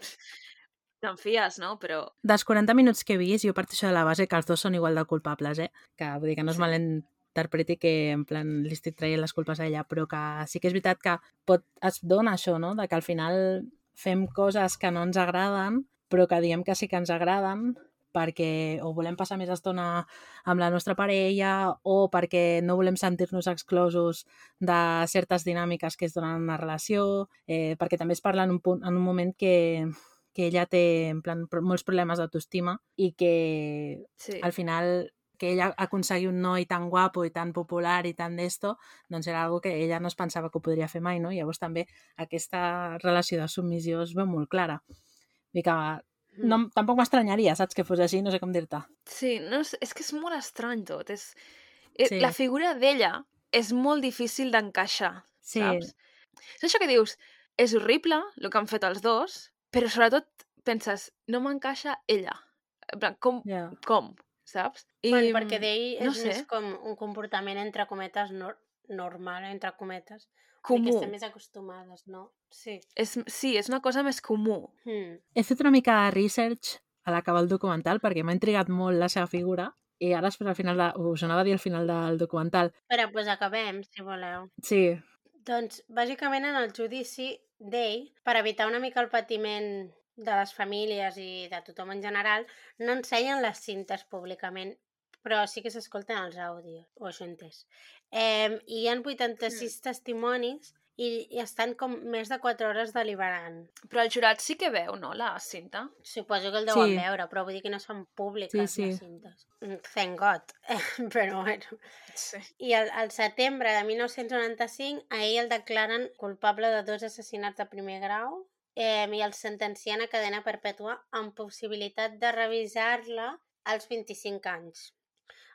A: te'n fies, no? Però...
C: Dels 40 minuts que he vist, jo parteixo de la base que els dos són igual de culpables, eh? Que vull dir que no és malinterpreti que en plan li estic traient les culpes a ella, però que sí que és veritat que pot, es dona això, no? De que al final fem coses que no ens agraden, però que diem que sí que ens agraden, perquè o volem passar més estona amb la nostra parella o perquè no volem sentir-nos exclosos de certes dinàmiques que es donen en una relació, eh, perquè també es parla en un, punt, en un moment que, que ella té en plan, molts problemes d'autoestima i que sí. al final que ella aconseguir un noi tan guapo i tan popular i tan d'esto, doncs era algo que ella no es pensava que ho podria fer mai, no? Llavors també aquesta relació de submissió es veu molt clara. Vull que no, tampoc m'estranyaria, saps, que fos així, no sé com dir-te.
A: Sí, no, és, és que és molt estrany tot. És, és sí. La figura d'ella és molt difícil d'encaixar, sí. saps? És això que dius, és horrible el que han fet els dos, però sobretot penses, no m'encaixa ella. Com, yeah. com, saps?
B: I, bueno, perquè d'ell no és sé. més com un comportament entre cometes nor normal, entre cometes comú. Que estem més acostumades, no? Sí.
A: És, sí, és una cosa més comú.
C: Hmm. He fet una mica de research a l'acabar el documental perquè m'ha intrigat molt la seva figura i ara després al final de... us anava a dir al final del documental.
B: Però doncs acabem, si voleu.
C: Sí.
B: Doncs, bàsicament, en el judici d'ell, per evitar una mica el patiment de les famílies i de tothom en general, no ensenyen les cintes públicament però sí que s'escolten els àudios, o això entès. Eh, I hi ha 86 mm. testimonis i, i estan com més de 4 hores deliberant.
A: Però el jurat sí que veu, no, la cinta?
B: Suposo que el deuen sí. veure, però vull dir que no són públiques sí, sí. les cintes. Mm, thank God. *laughs* però bueno. Sí. I al, al setembre de 1995 a ell el declaren culpable de dos assassinats de primer grau eh, i el sentencien a cadena perpètua amb possibilitat de revisar-la als 25 anys.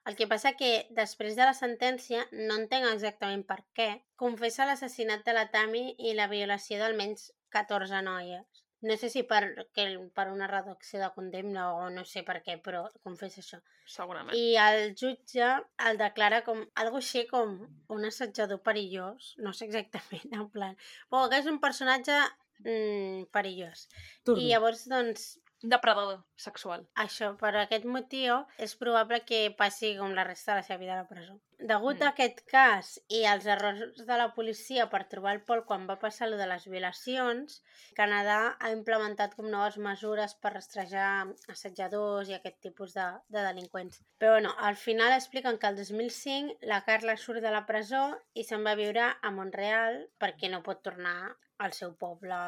B: El que passa que després de la sentència, no entenc exactament per què, confessa l'assassinat de la Tami i la violació d'almenys 14 noies. No sé si per, que, per una reducció de condemna o no sé per què, però confessa això.
A: Segurament.
B: I el jutge el declara com algo així com un assetjador perillós, no sé exactament, en plan... Però que és un personatge mm, perillós. Turbi. I llavors, doncs,
A: depredador sexual.
B: Això, per aquest motiu, és probable que passi com la resta de la seva vida a la presó. Degut mm. a aquest cas i als errors de la policia per trobar el Pol quan va passar lo de les violacions, Canadà ha implementat com noves mesures per rastrejar assetjadors i aquest tipus de, de delinqüents. Però bueno, al final expliquen que el 2005 la Carla surt de la presó i se'n va viure a Montreal perquè no pot tornar al seu poble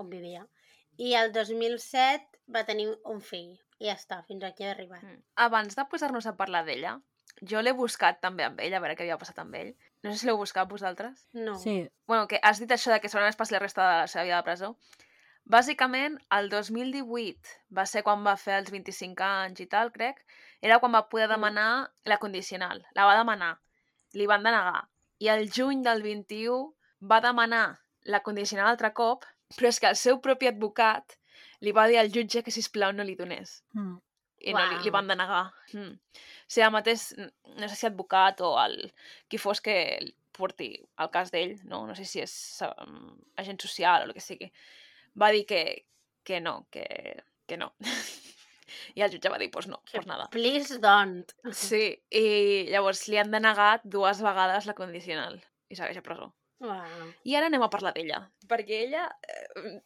B: on vivia i el 2007 va tenir un fill. I ja està, fins aquí ha arribat. Mm.
A: Abans de posar-nos a parlar d'ella, jo l'he buscat també amb ell, a veure què havia passat amb ell. No sé si l'heu buscat vosaltres.
B: No.
C: Sí.
A: Bueno, que has dit això de que segurament es passi la resta de la seva vida de presó. Bàsicament, el 2018 va ser quan va fer els 25 anys i tal, crec. Era quan va poder mm. demanar la condicional. La va demanar. Li van denegar. I el juny del 21 va demanar la condicional altre cop però és que el seu propi advocat li va dir al jutge que, si plau no li donés. Mm. I wow. no li, li van denegar. Mm. O sigui, el mateix, no sé si advocat o el, qui fos que porti el cas d'ell, no? no sé si és um, agent social o el que sigui, va dir que, que no, que, que no. *laughs* I el jutge va dir, pues no, que pues nada.
B: Please don't.
A: Sí, i llavors li han denegat dues vegades la condicional i segueix a presó.
B: Wow.
A: I ara anem a parlar d'ella, perquè ella, eh,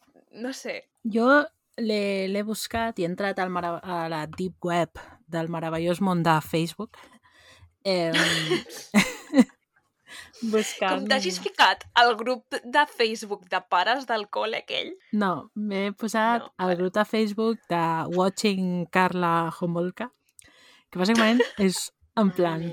A: no sé...
C: Jo l'he buscat i he entrat al a la deep web del meravellós món de Facebook. Eh, *laughs*
A: buscant... Com t'hagis ficat al grup de Facebook de pares del col·le aquell?
C: No, m'he posat no, al grup de Facebook de Watching Carla Homolka, que bàsicament *laughs* és en plan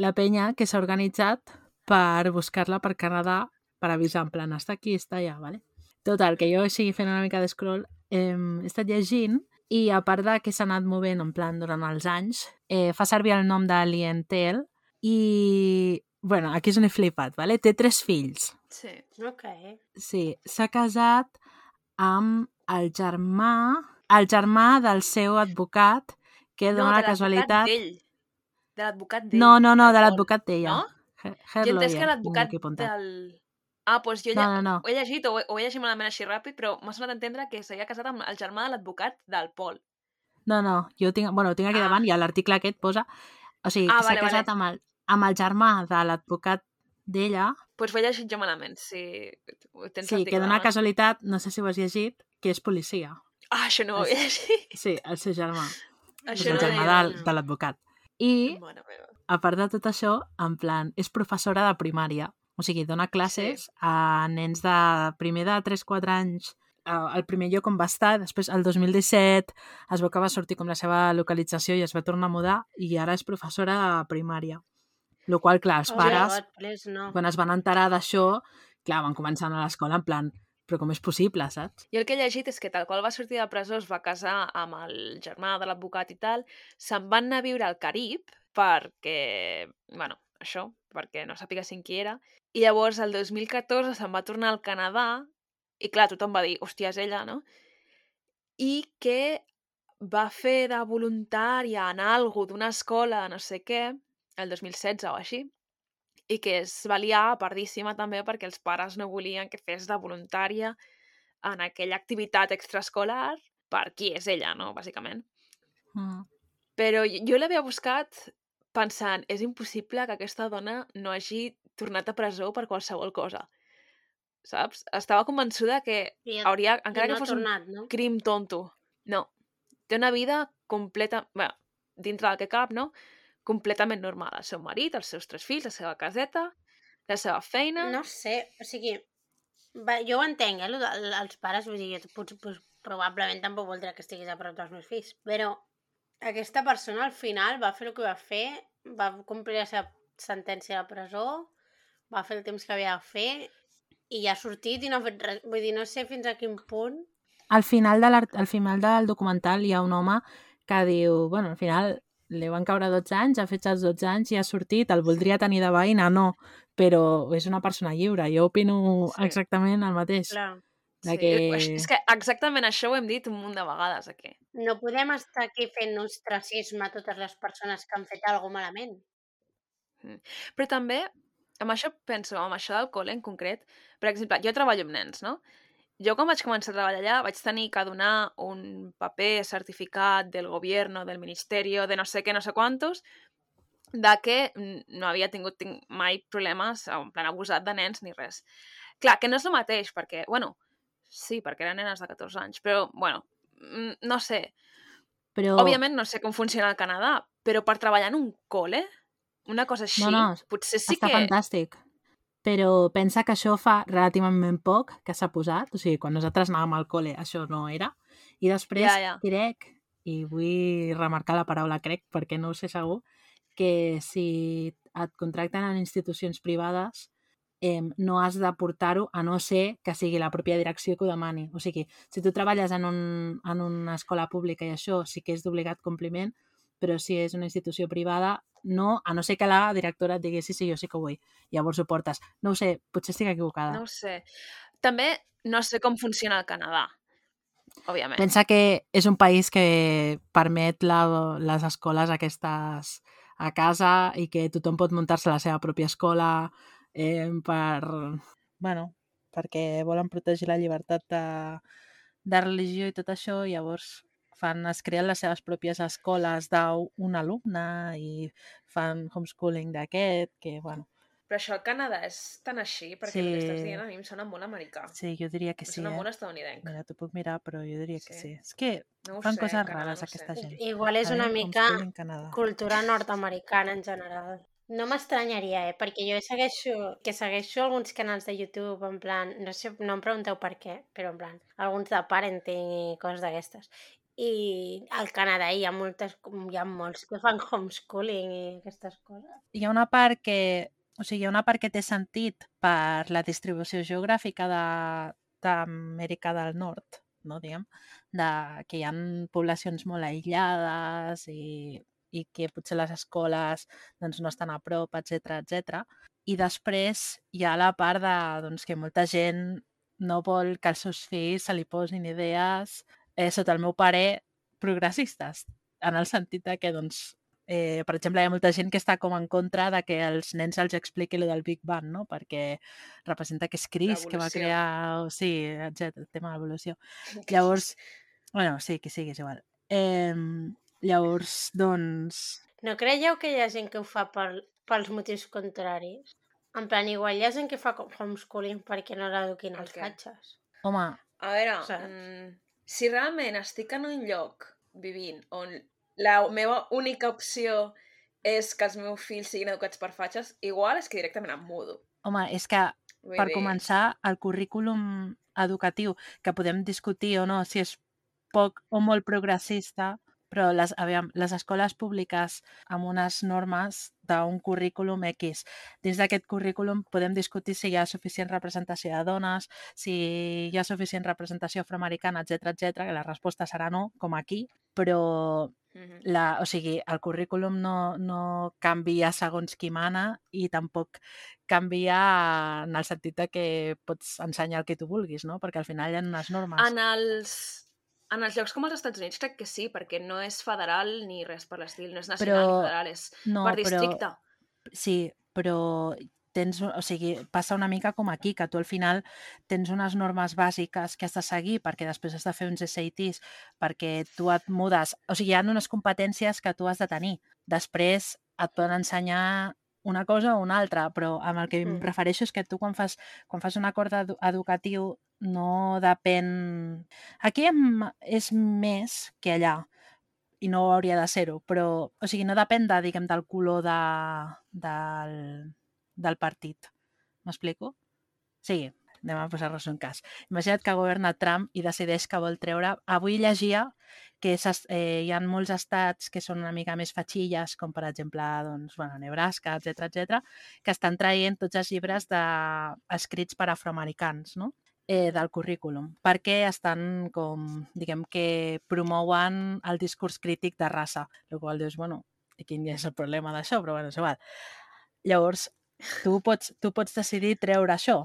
C: la penya que s'ha organitzat per buscar-la per Canadà per avisar en plan, està aquí, està allà, ¿vale? Total, que jo sigui fent una mica d'escroll, eh, he estat llegint i a part de que s'ha anat movent en plan durant els anys, eh, fa servir el nom de Lientel i, bueno, aquí és on he flipat, ¿vale? té tres fills.
A: Sí.
B: Ok.
C: Sí, s'ha casat amb el germà, el germà del seu advocat, que dona la
A: de
C: casualitat...
A: d'ell. De l'advocat d'ell.
C: No, no, no, de l'advocat d'ella.
A: No?
C: Her-
A: Jo entès que l'advocat del... Ah, doncs jo
C: No,
A: lle...
C: no, no.
A: ho he llegit o ho he, ho he llegit malament així ràpid, però m'ha sonat entendre que s'havia casat amb el germà de l'advocat del Pol.
C: No, no, jo tinc, bueno, tinc aquí
A: Ah.
C: davant i l'article aquest posa... O sigui,
A: Ah,
C: s'ha
A: vale, vale.
C: casat amb, el, amb el germà de l'advocat d'ella,
A: Doncs ho he llegit jo malament, si tens
C: sí, que
A: davant.
C: casualitat, no sé si ho has llegit, que és policia.
A: Ah, això no ho he llegit.
C: Sí, el seu germà. és
A: Això
C: el
A: no
C: germà del, de l'advocat. I,
A: Mare meva.
C: A part de tot això, en plan, és professora de primària. O sigui, dona classes sí. a nens de primer de 3-4 anys el primer lloc on va estar, després el 2017 es veu que va sortir com la seva localització i es va tornar a mudar i ara és professora de primària. Lo qual, clar, els pares,
B: please, no.
C: quan es van enterar d'això, clar, van començar a l'escola en plan, però com és possible, saps?
A: Jo el que he llegit és que tal qual va sortir de presó es va casar amb el germà de l'advocat i tal, se'n van anar a viure al Carib perquè, bueno, això, perquè no sapiguessin qui era, i llavors el 2014 se'n va tornar al Canadà i clar, tothom va dir, hòstia, és ella, no? I que va fer de voluntària en algú d'una escola, no sé què, el 2016 o així, i que es va liar pardíssima també perquè els pares no volien que fes de voluntària en aquella activitat extraescolar per qui és ella, no?, bàsicament.
C: Mm.
A: Però jo, jo l'havia buscat pensant, és impossible que aquesta dona no hagi tornat a presó per qualsevol cosa. Saps? Estava convençuda que
B: I,
A: hauria, encara
B: no
A: que fos un
B: tornat, no?
A: crim tonto. No. Té una vida completa... Bé, dintre del que cap, no? Completament normal. El seu marit, els seus tres fills, la seva caseta, la seva feina...
B: No sé, o sigui, va, jo ho entenc, eh, els pares, vull dir, jo potser, pues, probablement tampoc voldrà que estiguis a prop dels meus fills, però aquesta persona al final va fer el que va fer, va complir la seva sentència a la presó, va fer el temps que havia de fer i ja ha sortit i no ha fet res. Vull dir, no sé fins a quin punt...
C: Al final, de al final del documental hi ha un home que diu, bueno, al final li van caure 12 anys, ha fet els 12 anys i ha sortit, el voldria tenir de veïna, no, però és una persona lliure, jo opino
A: Sí.
C: exactament el mateix.
B: Clar,
C: De
A: Sí,
C: que...
A: és- És que exactament això ho hem dit un munt de vegades aquí.
B: no podem estar aquí fent ostracisme a totes les persones que han fet alguna malament.
A: Però també, amb això penso, amb això del col·le en concret, per exemple, jo treballo amb nens, no? Jo quan vaig començar a treballar allà vaig tenir que donar un paper certificat del govern, del ministeri, de no sé què, no sé quantos, de que mm, no havia tingut mai problemes, en plan abusat de nens ni res. Clar, que no és el mateix, perquè, bueno, sí, perquè eren nenes de 14 anys, però, bueno, mm, no sé,
C: Però...
A: Òbviament no sé com funciona al Canadà, però per treballar en un col·le, una cosa així,
C: no,
A: potser sí
C: està
A: que...
C: fantàstic. Però pensa que això fa relativament poc que s'ha posat, o sigui, quan nosaltres anàvem al col·le això no era, i després
A: Ja, ja.
C: crec, i vull remarcar la paraula crec perquè no ho sé segur, que si et contracten en institucions privades eh, no has de portar-ho a no ser que sigui la pròpia direcció que ho demani. O sigui, si tu treballes en, un, en una escola pública i això sí que és d'obligat compliment, però si és una institució privada, no, a no ser que la directora et digui sí, sí, jo sí que ho vull. Llavors ho portes. No ho sé, potser estic equivocada.
A: No ho sé. També no sé com funciona el Canadà, òbviament.
C: Pensa que és un país que permet la, les escoles aquestes a casa i que tothom pot muntar-se la seva pròpia escola eh, per... Bueno, perquè volen protegir la llibertat de, de religió i tot això, i llavors fan, es creen les seves pròpies escoles d'un alumne i fan homeschooling d'aquest, que, bueno,
A: Però això al Canadà és tan així, perquè el que estàs
C: Sí.
A: dient a mi em sona molt americà.
C: sí, jo diria que
A: em
C: sí,
A: sona molt
C: eh?
A: estadounidenc.
C: Mira, t'ho puc mirar, però jo diria que
A: Sí.
C: sí. És que
A: No
C: fan
A: sé,
C: coses
A: Canadà,
C: rares
A: no
C: aquesta
A: sé.
C: gent.
B: Igual és una
C: veure,
B: mica cultura nord-americana en general. No m'estranyaria, eh? Perquè jo segueixo, que segueixo alguns canals de YouTube, en plan, no sé, no em pregunteu per què, però en plan, alguns de parenting i coses d'aquestes. I al Canadà hi ha, moltes, hi ha molts que fan homeschooling i aquestes coses.
C: Hi ha una part que... O sigui, hi ha una part que té sentit per la distribució geogràfica de, d'Amèrica del Nord, no, diguem, de, que hi ha poblacions molt aïllades i, i que potser les escoles doncs, no estan a prop, etc etc. I després hi ha la part de doncs, que molta gent no vol que els seus fills se li posin idees, eh, sota el meu pare, progressistes, en el sentit de que doncs, eh, per exemple, hi ha molta gent que està com en contra de que els nens els expliqui lo del Big Bang, no? perquè representa que és Cris que va crear... O sí, etc el tema de l'evolució. *laughs* Llavors, bueno, sí, que sigui, és igual. Eh, llavors, doncs...
B: No creieu que hi ha gent que ho fa per, pels motius contraris? En plan, igual hi ha gent que fa com homeschooling perquè no l'eduquin els
A: què?
B: fatxes.
C: Home,
A: A veure, mm, si realment estic en un lloc vivint on la meva única opció és que els meus fills siguin educats per fatxes, igual és que directament em mudo.
C: home, és que
A: Vull
C: per
A: dir,
C: començar, el currículum educatiu, que podem discutir o no si és poc o molt progressista, però les, aviam, les escoles públiques amb unes normes d'un currículum X. Dins d'aquest currículum podem discutir si hi ha suficient representació de dones, si hi ha suficient representació afroamericana, etc etc. que la resposta serà no, com aquí, però la, o sigui, el currículum no, no canvia segons qui mana i tampoc canvia en el sentit de que pots ensenyar el que tu vulguis, no? Perquè al final hi ha unes normes.
A: En els, en els llocs com els Estats Units crec que sí, perquè no és federal ni res per l'estil, no és nacional
C: Però-
A: ni federal, és
C: no,
A: per districte.
C: Sí, però tens, o sigui, passa una mica com aquí, que tu al final tens unes normes bàsiques que has de seguir perquè després has de fer uns SATs, perquè tu et mudes... O sigui, hi ha unes competències que tu has de tenir. Després et poden ensenyar una cosa o una altra, però amb el que em
B: Mm.
C: refereixo és que tu quan fas, quan fas un acord edu educatiu no depèn... Aquí em, és més que allà i no hauria de ser-ho, però o sigui, no depèn de, diguem, del color de, del, del partit. M'explico? Sí, anem a posar-nos un cas. Imagina't que governa Trump i decideix que vol treure... Avui llegia que eh, hi ha molts estats que són una mica més fatxilles, com per exemple doncs, bueno, Nebraska, etc etc, que estan traient tots els llibres de... escrits per afroamericans, no? eh, del currículum, perquè estan com, diguem que promouen el discurs crític de raça, el qual dius, bueno, quin és el problema d'això? Però bueno, és igual. Llavors, tu pots, tu pots decidir treure això,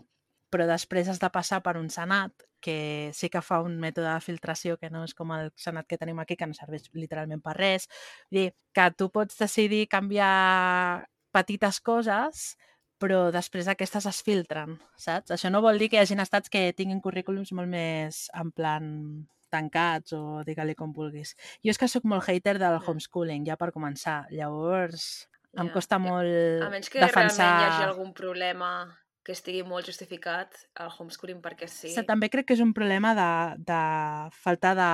C: però després has de passar per un senat que sí que fa un mètode de filtració que no és com el senat que tenim aquí, que no serveix literalment per res. Vull dir, que tu pots decidir canviar petites coses, però després aquestes es filtren, saps? Això no vol dir que hi hagin estats que tinguin currículums molt més en plan tancats o digue-li com vulguis. Jo és que sóc molt hater del homeschooling, ja per començar. Llavors, em
A: Ja.
C: costa molt
A: A menys que
C: defensar...
A: realment hi hagi algun problema que estigui molt justificat, el homeschooling perquè sí.
C: Sí. També crec que és un problema de, de falta de,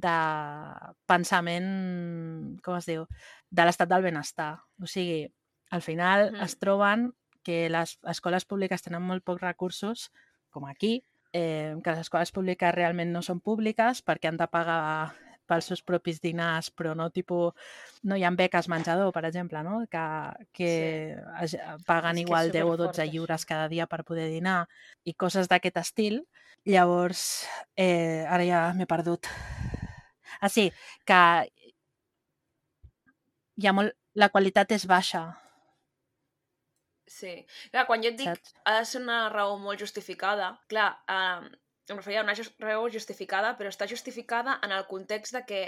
C: de pensament, com es diu, de l'estat del benestar. O sigui, al final
A: Mhm.
C: es troben que les escoles públiques tenen molt pocs recursos, com aquí, eh, que les escoles públiques realment no són públiques perquè han de pagar pels seus propis dinars, però no tipus... No hi ha beques menjador, per exemple, no? que, que sí. paguen
B: És
C: igual 10 o
B: superfort,
C: 12 lliures
B: això.
C: cada dia per poder dinar i coses d'aquest estil. Llavors, eh, ara ja m'he perdut. Ah, sí, que hi ha molt... la qualitat és baixa,
A: Sí. Clar, quan jo et dic
C: saps?
A: ha de ser una raó molt justificada, clar, eh, em referia a una raó justificada, però està justificada en el context de que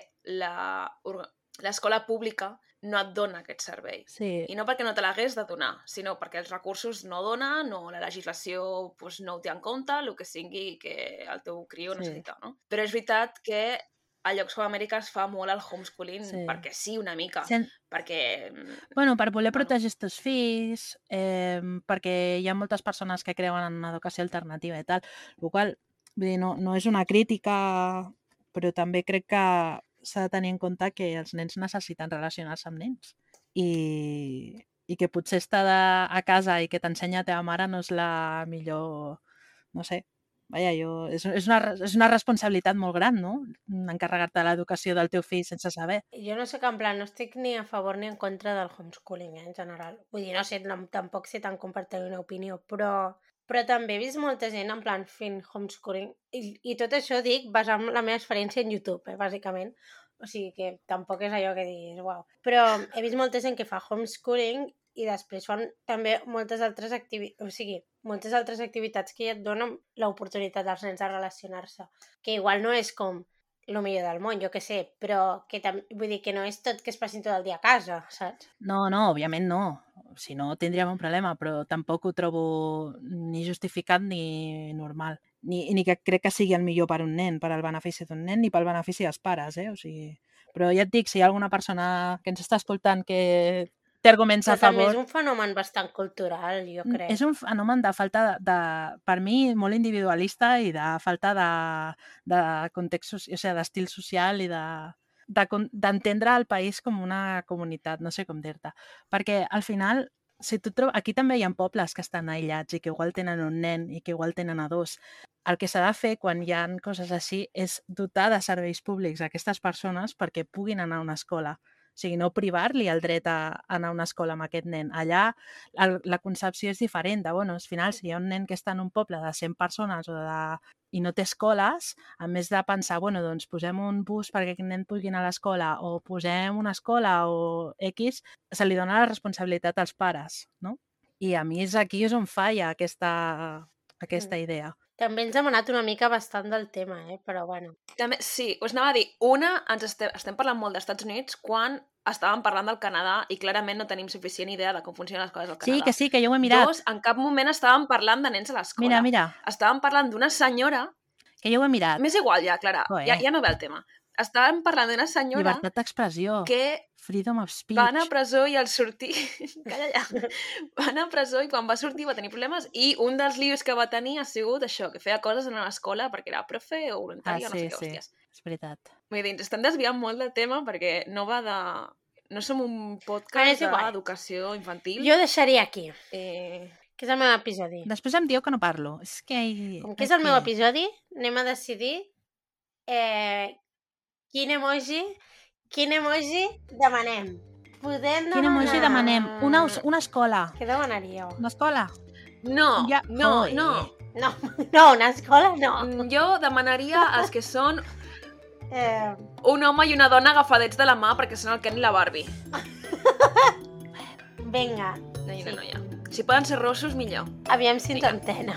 A: l'escola pública no et dona aquest servei.
C: Sí,
A: I no perquè no te l'hagués de donar, sinó perquè els recursos no donen o la legislació pues, no ho té en compte, el que sigui que el teu criu
C: Sí.
A: necessita, no? Però és veritat que a llocs com Amèrica es fa molt el homeschooling
C: Sí.
A: perquè sí, una mica.
C: Sen...
A: Perquè...
C: Bueno, per voler protegir els teus fills, eh, perquè hi ha moltes persones que creuen en una educació alternativa i tal, el qual vull dir, no, no és una crítica, però també crec que s'ha de tenir en compte que els nens necessiten relacionar-se amb nens i, i que potser estar de, a casa i que t'ensenya la teva mare no és la millor, no sé, Vaja, jo, és, és, una, és una responsabilitat molt gran, no? Encarregar-te de l'educació del teu fill sense saber.
B: Jo no sé que en plan, no estic ni a favor ni en contra del homeschooling, eh, en general. Vull dir, no sé, no, tampoc sé tant compartir una opinió, però però també he vist molta gent en plan fent homeschooling i, i tot això dic basant la meva experiència en YouTube, eh, bàsicament. O sigui que tampoc és allò que diguis, uau. Però he vist molta gent que fa homeschooling i després fan també moltes altres activitats, o sigui, moltes altres activitats que ja et donen l'oportunitat als nens de relacionar-se. Que igual no és com el millor del món, jo que sé, però que tam... vull dir que no és tot que es passin tot el dia a casa, saps?
C: No, no, òbviament no. Si no, tindríem un problema, però tampoc ho trobo ni justificat ni normal. Ni, ni que crec que sigui el millor per un nen, per al benefici d'un nen, ni pel benefici dels pares, eh? O sigui... Però ja et dic, si hi ha alguna persona que ens està escoltant que arguments
B: Però
C: a favor...
B: és un fenomen bastant cultural, jo crec.
C: És un fenomen de falta de, de, per mi, molt individualista i de falta de, de context, o sigui, d'estil social i de de d'entendre el país com una comunitat, no sé com dir-te. Perquè al final, si tu trobes... aquí també hi ha pobles que estan aïllats i que igual tenen un nen i que igual tenen a dos. El que s'ha de fer quan hi ha coses així és dotar de serveis públics a aquestes persones perquè puguin anar a una escola. O sigui, no privar-li el dret a anar a una escola amb aquest nen. Allà el, la concepció és diferent. De, bueno, al final, si hi ha un nen que està en un poble de 100 persones o de, i no té escoles, a més de pensar, bueno, doncs posem un bus perquè aquest nen pugui anar a l'escola o posem una escola o X, se li dona la responsabilitat als pares, no? I a mi és aquí és on falla aquesta, aquesta idea.
B: També ens hem anat una mica bastant del tema, eh? però bueno.
A: També, sí, us anava a dir, una, ens estem, estem parlant molt dels Estats Units quan estàvem parlant del Canadà i clarament no tenim suficient idea de com funcionen les coses al Canadà.
C: Sí, que sí, que jo ho he mirat.
A: Dos, en cap moment estàvem parlant de nens a l'escola.
C: Mira, mira,
A: Estàvem parlant d'una senyora...
C: que jo ho he mirat.
A: M'és igual ja, Clara,
C: Joder.
A: ja, ja no ve el tema. Estàvem parlant d'una senyora
C: Llibertat d'expressió,
A: que
C: freedom of speech.
A: va anar a presó i al sortir... *laughs* Calla ja. Va anar a presó i quan va sortir va tenir problemes i un dels lius que va tenir ha sigut això, que feia coses en l'escola perquè era profe o
C: Ah,
A: voluntari o no
C: sí,
A: sé què,
C: sí,
A: hòsties.
C: és veritat.
A: Vull dir, ens estem desviant molt del tema perquè no va de... No som un podcast d'educació infantil.
B: Jo deixaria aquí,
A: Eh,
B: que és el meu episodi.
C: Després em diu que no parlo. És que...
B: Com que és el meu episodi, anem a decidir eh, quin emoji, quin emoji demanem. Podem demanar...
C: Quin emoji demanem? Una, una escola.
B: Què demanaríeu?
C: Una escola.
A: no,
C: Ja-
A: no, no.
B: No, *laughs* no, una escola no.
A: Mm, Jo demanaria els que són
B: Eh,
A: un home i una dona agafadets de la mà perquè són el Ken i la Barbie.
B: vinga,
A: No i una
B: Sí.
A: noia. Si poden ser rossos, millor.
B: aviam si ens entenen.